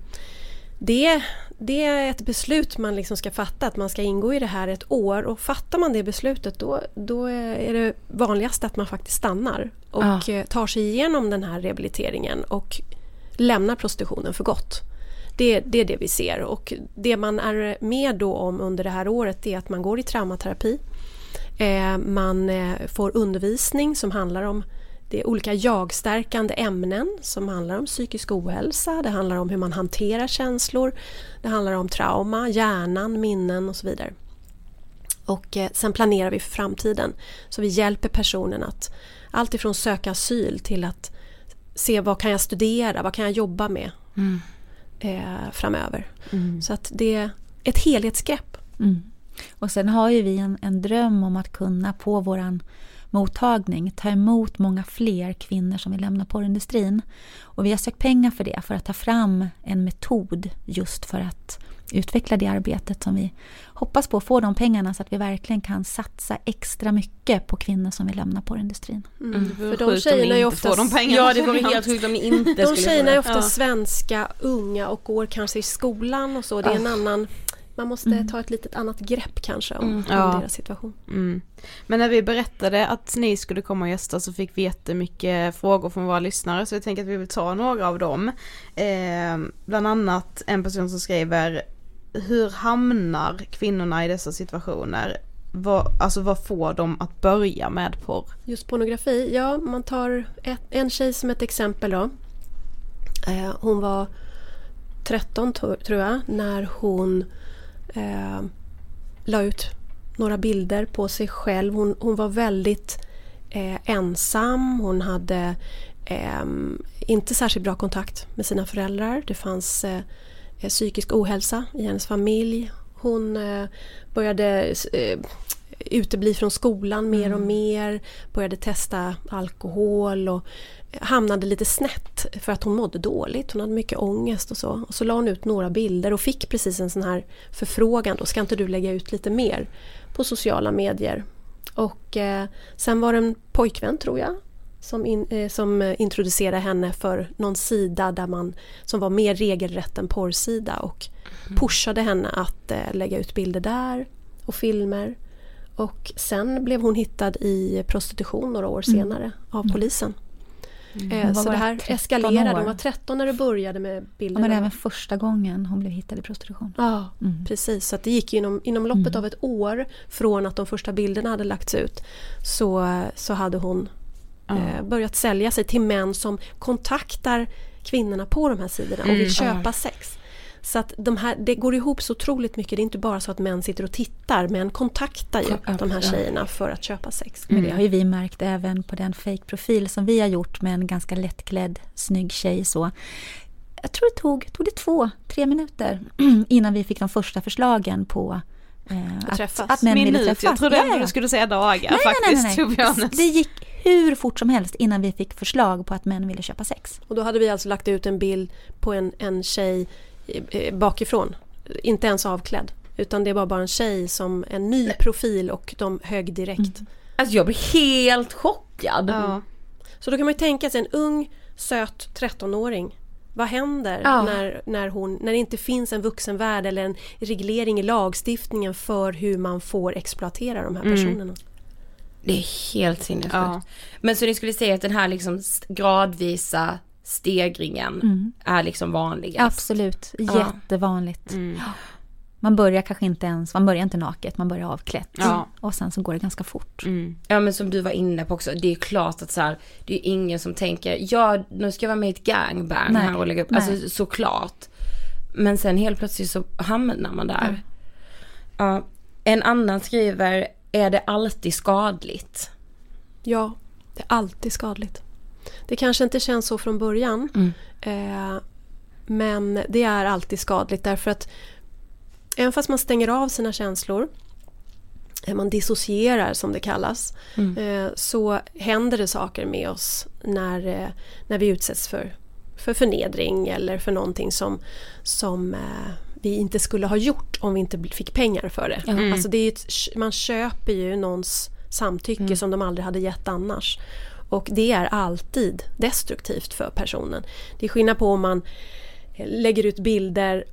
det, det är ett beslut man liksom ska fatta att man ska ingå i det här ett år och fattar man det beslutet då, då är det vanligast att man faktiskt stannar och Ja. tar sig igenom den här rehabiliteringen och lämnar prostitutionen för gott. Det, det är det vi ser och det man är med då om under det här året är att man går i traumaterapi. Eh, man eh, får undervisning som handlar om det är olika jagstärkande ämnen som handlar om psykisk ohälsa, det handlar om hur man hanterar känslor, det handlar om trauma, hjärnan, minnen och så vidare. Och eh, sen planerar vi för framtiden. Så vi hjälper personen att allt ifrån söka asyl till att se vad kan jag studera, vad kan jag jobba med eh, framöver. Så att det är ett helhetsgrepp. Mm. Och sen har ju vi en, en dröm om att kunna på våran mottagning ta emot många fler kvinnor som vill lämna porrindustrin. Och vi har sökt pengar för det, för att ta fram en metod just för att utveckla det arbetet som vi hoppas på få de pengarna så att vi verkligen kan satsa extra mycket på kvinnor som vill lämna porrindustrin. Mm. För Sjukt de tjejerna är oftast, de pengarna. Ja det vore helt sjukt om ni inte de tjejerna är ofta Ja. svenska, unga och går kanske i skolan och så. Det är en annan, man måste Mm. ta ett litet annat grepp kanske om, om Ja. deras situation. Mm. Men när vi berättade att ni skulle komma och gästa så fick vi jättemycket frågor från våra lyssnare så jag tänker att vi vill ta några av dem. Eh, bland annat en person som skriver Hur hamnar kvinnorna i dessa situationer? Vad, alltså vad får dem att börja med porr? Just pornografi, ja man tar ett, en tjej som ett exempel då. Eh, hon var 13 to- tror jag när hon eh, la ut några bilder på sig själv. Hon, hon var väldigt eh, ensam, hon hade eh, inte särskilt bra kontakt med sina föräldrar. Det fanns eh, psykisk ohälsa i hennes familj. Hon eh, började eh, utebli från skolan mer och Mm. mer, började testa alkohol och hamnade lite snett för att hon mådde dåligt. Hon hade mycket ångest och så. Och så la hon ut några bilder och fick precis en sån här förfrågan då, ska inte du lägga ut lite mer på sociala medier? Och eh, sen var det en pojkvän tror jag som, in, eh, som introducerade henne för någon sida där man, som var mer regelrätt än porrsida och pushade henne att eh, lägga ut bilder där och filmer. Och sen blev hon hittad i prostitution några år Mm. senare av polisen. Eh, Hon var så det här 13 eskalerade. år. Hon var 13 när det började med Ja, bilderna. men även första gången hon blev hittad i prostitution. Ja, Mm. precis. Så det gick inom, inom loppet Mm. av ett år från att de första bilderna hade lagts ut så, så hade hon eh, börjat sälja sig till män som kontaktar kvinnorna på de här sidorna och Mm. vill köpa Ja. sex. Så att de här, det går ihop så otroligt mycket. Det är inte bara så att män sitter och tittar, män kontaktar ju Ja, de här ja. tjejerna för att köpa sex. Men det har ju vi märkt även på den fake-profil som vi har gjort med en ganska lättklädd, snygg tjej. Så. Jag tror det tog, tog det två, tre minuter innan vi fick de första förslagen på eh, att, träffas. att män ville Minut, träffas. jag trodde Ja, ändå ja. du skulle säga dagar nej, faktiskt. nej, nej, nej. Det gick hur fort som helst innan vi fick förslag på att män ville köpa sex. Och då hade vi alltså lagt ut en bild på en, en tjej bakifrån. Inte ens avklädd. Utan det var bara en tjej som en ny profil och de högg direkt. Alltså jag blir helt chockad. Ja. Så då kan man ju tänka sig en ung söt 13-åring. Vad händer Ja. när, när, hon, när det inte finns en vuxenvärld eller en reglering i lagstiftningen för hur man får exploatera de här personerna? Det är helt sinnessjukt. Ja. Men så ni skulle säga att den här liksom gradvisa stegringen är liksom vanligast? Absolut, Ja. jättevanligt. Mm. Man börjar kanske inte ens, man börjar inte naket, man börjar avklätt. Ja. Och sen så går det ganska fort. Mm. Ja men som du var inne på också, det är klart att så här, det är ingen som tänker, ja nu ska jag vara med i ett gangbang Nej, här och lägga upp, nej. alltså såklart. Men sen helt plötsligt så hamnar man där. Ja. En annan skriver, är det alltid skadligt? Ja, det är alltid skadligt. Det kanske inte känns så från början. Mm. Eh, men det är alltid skadligt därför att även fast man stänger av sina känslor, eh, man dissocierar som det kallas, eh, så händer det saker med oss när, när vi utsätts för, för förnedring eller för någonting som, som vi inte skulle ha gjort om vi inte fick pengar för det. Mm. Alltså det ett, man köper ju någons samtycke som de aldrig hade gett annars. Och det är alltid destruktivt för personen. Det är skillnad på om man lägger ut bilder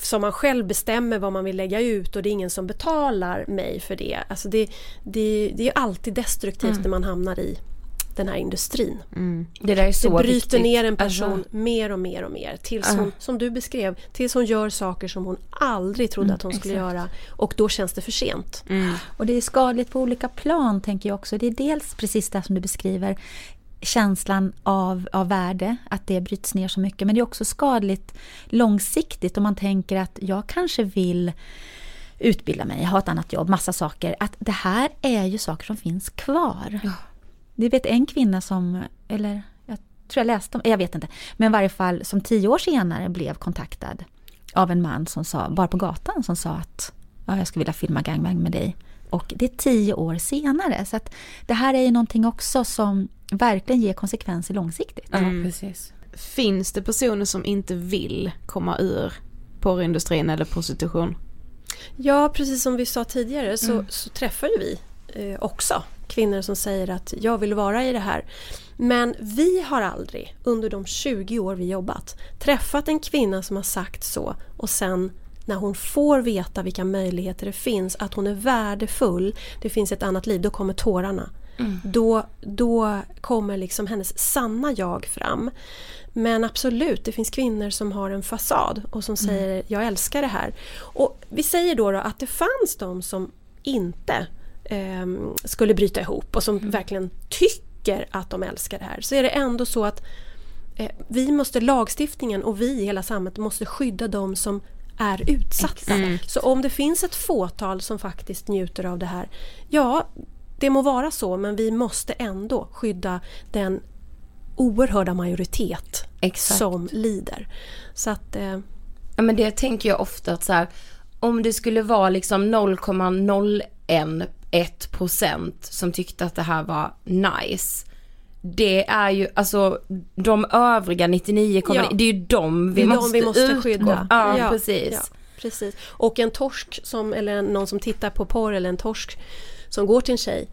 som man själv bestämmer vad man vill lägga ut och det är ingen som betalar mig för det. Alltså det, det, det är alltid destruktivt när man hamnar i den här industrin. Det där är så det bryter viktigt. ner en person Alltså, mer och mer och mer tills Ja. hon, som du beskrev, tills hon gör saker som hon aldrig trodde att hon skulle exakt. göra och då känns det för sent. Och det är skadligt på olika plan tänker jag också. Det är dels precis det som du beskriver, känslan av, av värde, att det bryts ner så mycket. Men det är också skadligt långsiktigt om man tänker att jag kanske vill utbilda mig, ha ett annat jobb, massa saker. Att det här är ju saker som finns kvar. Det vet en kvinna som, eller jag tror jag läste om, jag vet inte, men i varje fall som tio år senare blev kontaktad av en man som sa, bara på gatan, som sa att ja, jag skulle vilja filma gangbang med dig. Och det är tio år senare. Så att det här är ju någonting också som verkligen ger konsekvenser långsiktigt. ja, precis. Finns det personer som inte vill komma ur porrindustrin eller prostitution? Ja, precis som vi sa tidigare så, så träffar ju vi eh, också kvinnor som säger att jag vill vara i det här. Men vi har aldrig under de 20 år vi jobbat träffat en kvinna som har sagt så och sen när hon får veta vilka möjligheter det finns, att hon är värdefull, det finns ett annat liv, då kommer tårarna. Då, då kommer liksom hennes sanna jag fram. Men absolut, det finns kvinnor som har en fasad och som säger jag älskar det här. Och vi säger då, då att det fanns de som inte ehm, skulle bryta ihop och som verkligen tycker att de älskar det här. Så är det ändå så att eh, vi måste, lagstiftningen och vi i hela samhället måste skydda de som är utsatta. Så om det finns ett fåtal som faktiskt njuter av det här, ja det må vara så men vi måste ändå skydda den oerhörda majoritet Exakt. som lider. Så att... Eh, Ja men det tänker jag ofta att så här, om det skulle vara liksom 0,01 procent som tyckte att det här var nice. Det är ju, alltså de övriga 99, Ja. det är ju de vi måste, de vi måste utgå. skydda. Ja, precis. Ja, precis. Och en torsk som, eller någon som tittar på porr eller en torsk som går till en tjej.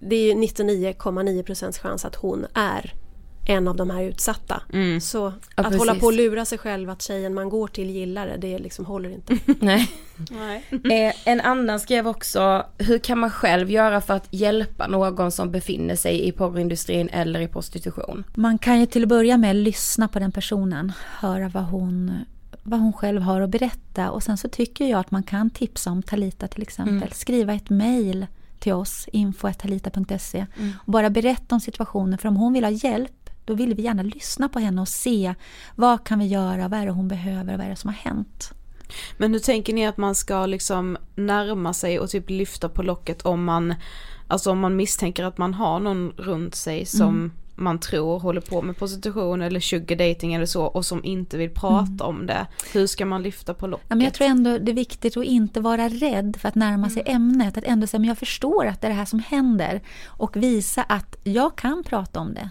Det är ju 99,9 procents chans att hon är en av de här utsatta. Mm. Så Ja, att precis. hålla på och lura sig själv att tjejen man går till gillar det, det liksom håller inte. Nej. Nej. Eh, en annan skrev också, hur kan man själv göra för att hjälpa någon som befinner sig i porrindustrin eller i prostitution? Man kan ju till att börja med lyssna på den personen, höra vad hon, vad hon själv har att berätta och sen så tycker jag att man kan tipsa om Talita till exempel. Mm. Skriva ett mejl till oss, info.talita.se och bara berätta om situationen för om hon vill ha hjälp då vill vi gärna lyssna på henne och se vad kan vi göra, vad är det hon behöver, vad är det som har hänt. Men hur tänker ni att man ska liksom närma sig och typ lyfta på locket om man, alltså om man misstänker att man har någon runt sig som Mm. man tror håller på med prostitution eller sugar dating eller så och som inte vill prata om det. Hur ska man lyfta på locket? Ja, men jag tror ändå det är viktigt att inte vara rädd för att närma sig ämnet. Att ändå säga, men jag förstår att det är det här som händer. Och visa att jag kan prata om det.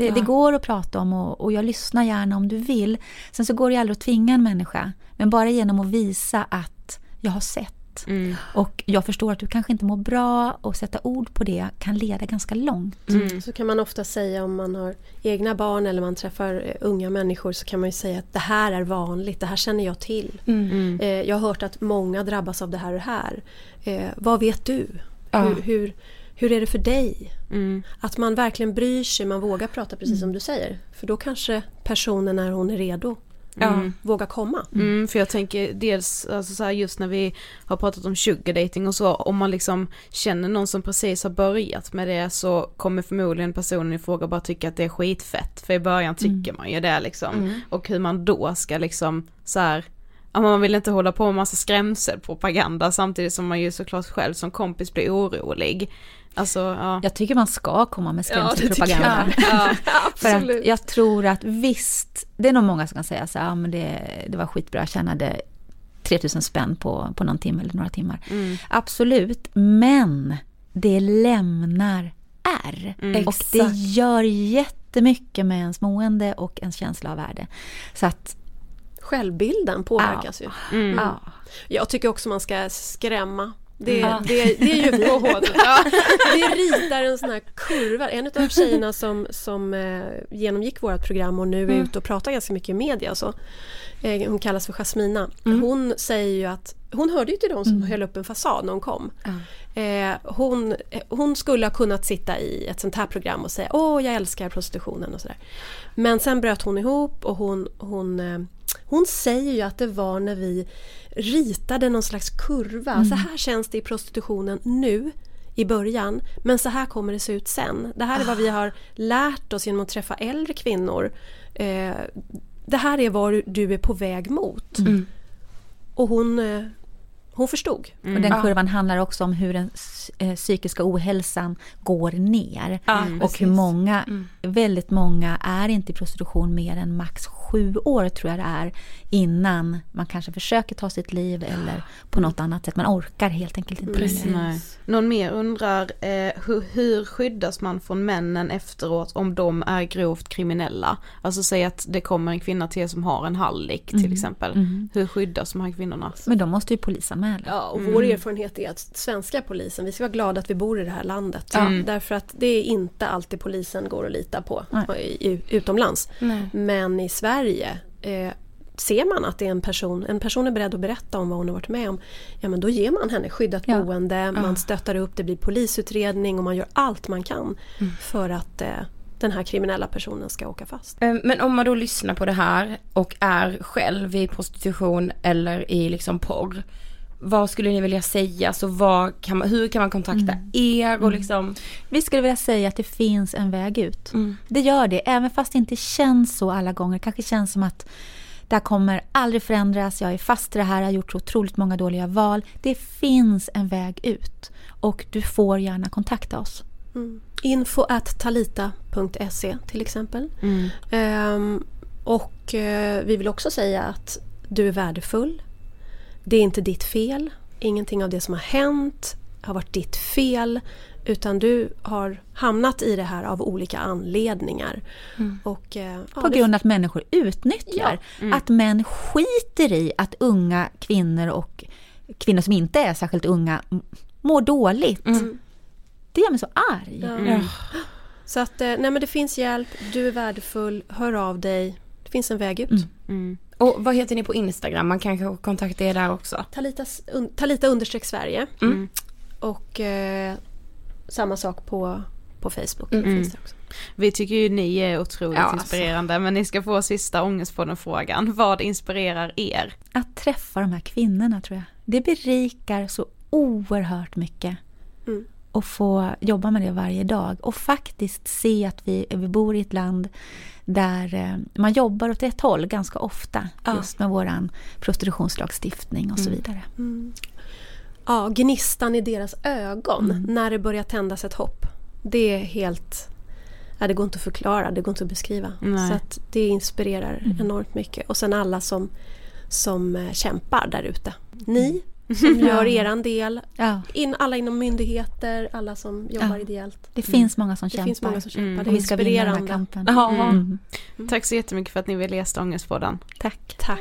Det, det går att prata om och, och jag lyssnar gärna om du vill. Sen så går det ju aldrig att tvinga en människa. Men bara genom att visa att jag har sett. Mm. Och jag förstår att du kanske inte mår bra och sätta ord på det kan leda ganska långt. Mm. Så kan man ofta säga om man har egna barn eller man träffar eh, unga människor så kan man ju säga att det här är vanligt, det här känner jag till. Mm. Eh, jag har hört att många drabbas av det här och det här. Eh, vad vet du? Ja. Hur, hur, hur är det för dig? Mm. Att man verkligen bryr sig, man vågar prata precis som du säger. För då kanske personen när hon är redo Mm. vågar komma. Mm, för jag tänker dels alltså så här, just när vi har pratat om sugar dating och så, om man liksom känner någon som precis har börjat med det så kommer förmodligen personen i fråga bara tycka att det är skitfett. För i början tycker man ju det liksom. Och hur man då ska liksom så här, man vill inte hålla på med massa skrämselpropaganda samtidigt som man ju såklart själv som kompis blir orolig. Alltså ja. Jag tycker man ska komma med Ja, det skrämselpropaganda. jag. För att jag tror att visst, det är nog många som kan säga så här, ja, men det, det var skitbra, jag tjänade 3000 spänn på, på någon timme eller några timmar. Mm. Absolut, men det lämnar ärr. Mm. Och det Exakt. gör jättemycket med ens mående och ens känsla av värde. Så att, Självbilden påverkas ju. Mm. ja. Jag tycker också man ska skrämma. Det, Mm. det, det är ju vi Vi ritar en sån här kurva. En av tjejerna som, som eh, genomgick vårt program och nu är ute och pratar ganska mycket i media. Så, eh, hon kallas för Jasmina. Hon säger ju att hon hörde ju till de som höll upp en fasad när hon kom. Eh, hon, hon skulle ha kunnat sitta i ett sånt här program och säga åh jag älskar prostitutionen och sådär. Men sen bröt hon ihop och hon, hon, hon säger ju att det var när vi ritade någon slags kurva. Så här känns det i prostitutionen nu i början men så här kommer det se ut sen. Det här är vad vi har lärt oss genom att träffa äldre kvinnor. Eh, det här är var du är på väg mot. Och hon, eh, hon förstod. Och den kurvan handlar också om hur den eh, psykiska ohälsan går ner. och hur många, väldigt många är inte i prostitution mer än max sju år tror jag det är. Innan man kanske försöker ta sitt liv eller på något annat sätt. Man orkar helt enkelt inte längre. Någon mer undrar eh, hur, hur skyddas man från männen efteråt om de är grovt kriminella? Alltså säg att det kommer en kvinna till er som har en hallick till exempel. Hur skyddas de här kvinnorna? Men då måste ju polisanmäla. Ja, och vår erfarenhet är att svenska polisen, vi ska vara glada att vi bor i det här landet. Därför att det är inte alltid polisen går att lita på i, i, utomlands. Men i Sverige eh, ser man att det är en person, en person är beredd att berätta om vad hon har varit med om, ja men då ger man henne skyddat Ja. boende, man stöttar upp, det blir polisutredning och man gör allt man kan för att eh, den här kriminella personen ska åka fast. Eh, Men om man då lyssnar på det här och är själv i prostitution eller i liksom porr. Vad skulle ni vilja säga? Så vad kan man, hur kan man kontakta er och liksom? Vi skulle vilja säga att det finns en väg ut. Mm. Det gör det, även fast det inte känns så alla gånger. Det kanske känns som att Det här kommer aldrig förändras, jag är fast i det här, jag har gjort så otroligt många dåliga val. Det finns en väg ut och du får gärna kontakta oss. Mm. Info at talita.se till exempel. Mm. Ehm, och eh, vi vill också säga att du är värdefull. Det är inte ditt fel. Ingenting av det som har hänt har varit ditt fel. Utan du har hamnat i det här av olika anledningar. Och, eh, ja, På grund av att människor utnyttjar. Att män skiter i att unga kvinnor och kvinnor som inte är särskilt unga mår dåligt. Det gör mig så arg. Ja. Så att, eh, nej men det finns hjälp, du är värdefull, hör av dig. Det finns en väg ut. Och vad heter ni på Instagram? Man kanske kontaktar er där också. Talitas, un, Talita understreck Sverige. Mm. Och eh, samma sak på, på Facebook. Mm. Också. Vi tycker ju ni är otroligt Ja, alltså. inspirerande men ni ska få sista ångest på den frågan. Vad inspirerar er? Att träffa de här kvinnorna tror jag. Det berikar så oerhört mycket. Mm. Och få jobba med det varje dag. Och faktiskt se att vi, vi bor i ett land där eh, man jobbar åt ett håll ganska ofta. Ja. Just med våran prostitutionslagstiftning och så vidare. Ja, gnistan i deras ögon när det börjar tändas ett hopp. Det är helt... Ja, det går inte att förklara, det går inte att beskriva. Nej. Så att det inspirerar enormt mycket. Och sen alla som, som eh, kämpar där ute. Ni som gör eran del. Ja, In, alla inom myndigheter, alla som jobbar Ja. ideellt. det finns många som Det kämpar. finns många som kämpar. Mm. Det är vi ska vinna den här inspirerande. kampen. Ja. Mm. Tack så jättemycket för att ni ville gästa Ångestpodden. Tack. Tack.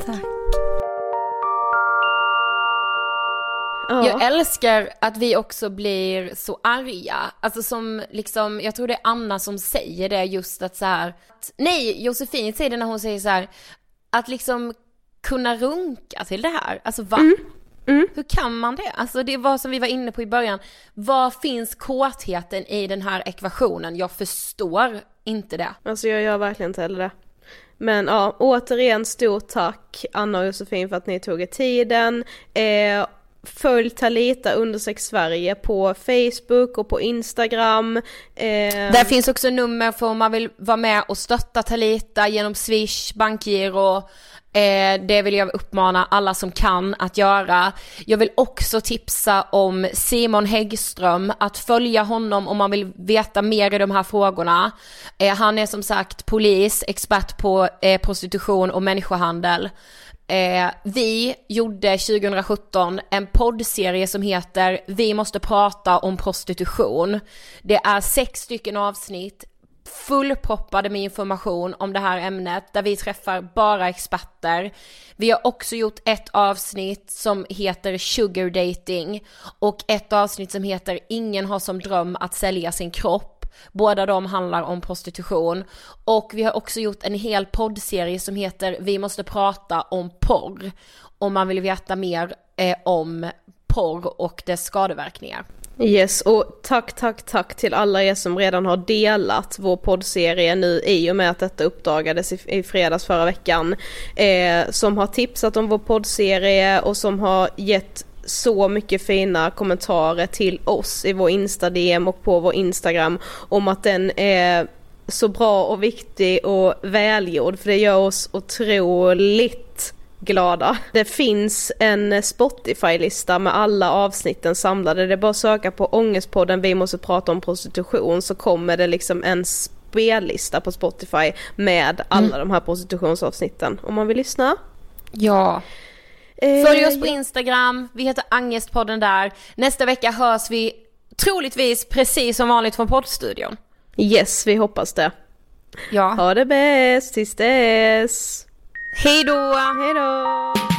Jag Ja. älskar att vi också blir så arga. Alltså som liksom, jag tror det är Anna som säger det just att så här, att, nej Josefin säger det när hon säger så här, att liksom kunna runka till det här. Alltså va? Hur kan man det? Alltså det var som vi var inne på i början. Var finns kåtheten i den här ekvationen? Jag förstår inte det. Alltså jag gör verkligen inte heller det. Men ja, återigen stort tack Anna och Josefin för att ni tog er tiden. Eh, följ Talita undersök Sverige på Facebook och på Instagram. Eh, Där finns också nummer för om man vill vara med och stötta Talita genom Swish, bankgiro. Eh, det vill jag uppmana alla som kan att göra. Jag vill också tipsa om Simon Häggström, att följa honom om man vill veta mer i de här frågorna. Eh, han är som sagt polis, expert på eh, prostitution och människohandel. Eh, vi gjorde 2017 en poddserie som heter Vi måste prata om prostitution. Det är sex stycken avsnitt fullproppade med information om det här ämnet där vi träffar bara experter. Vi har också gjort ett avsnitt som heter Sugar dating och ett avsnitt som heter Ingen har som dröm att sälja sin kropp. Båda de handlar om prostitution. Och vi har också gjort en hel poddserie som heter Vi måste prata om porr. Om man vill veta mer eh, om porr och dess skadeverkningar. Yes, och tack, tack, tack till alla er som redan har delat vår poddserie nu i och med att detta uppdagades i, i fredags förra veckan. Eh, som har tipsat om vår poddserie och som har gett så mycket fina kommentarer till oss i vår Insta-DM och på vår Instagram om att den är så bra och viktig och välgjord för det gör oss otroligt glada. Det finns en Spotify-lista med alla avsnitten samlade. Det är bara att söka på Ångestpodden Vi måste prata om prostitution så kommer det liksom en spellista på Spotify med alla de här prostitutionsavsnitten om man vill lyssna. Ja. Eh, Följ oss på Instagram, vi heter Angestpodden där. Nästa vecka hörs vi troligtvis precis som vanligt från poddstudion. Yes, vi hoppas det. Ja. Ha det bäst tills dess. Hej då! Hej då!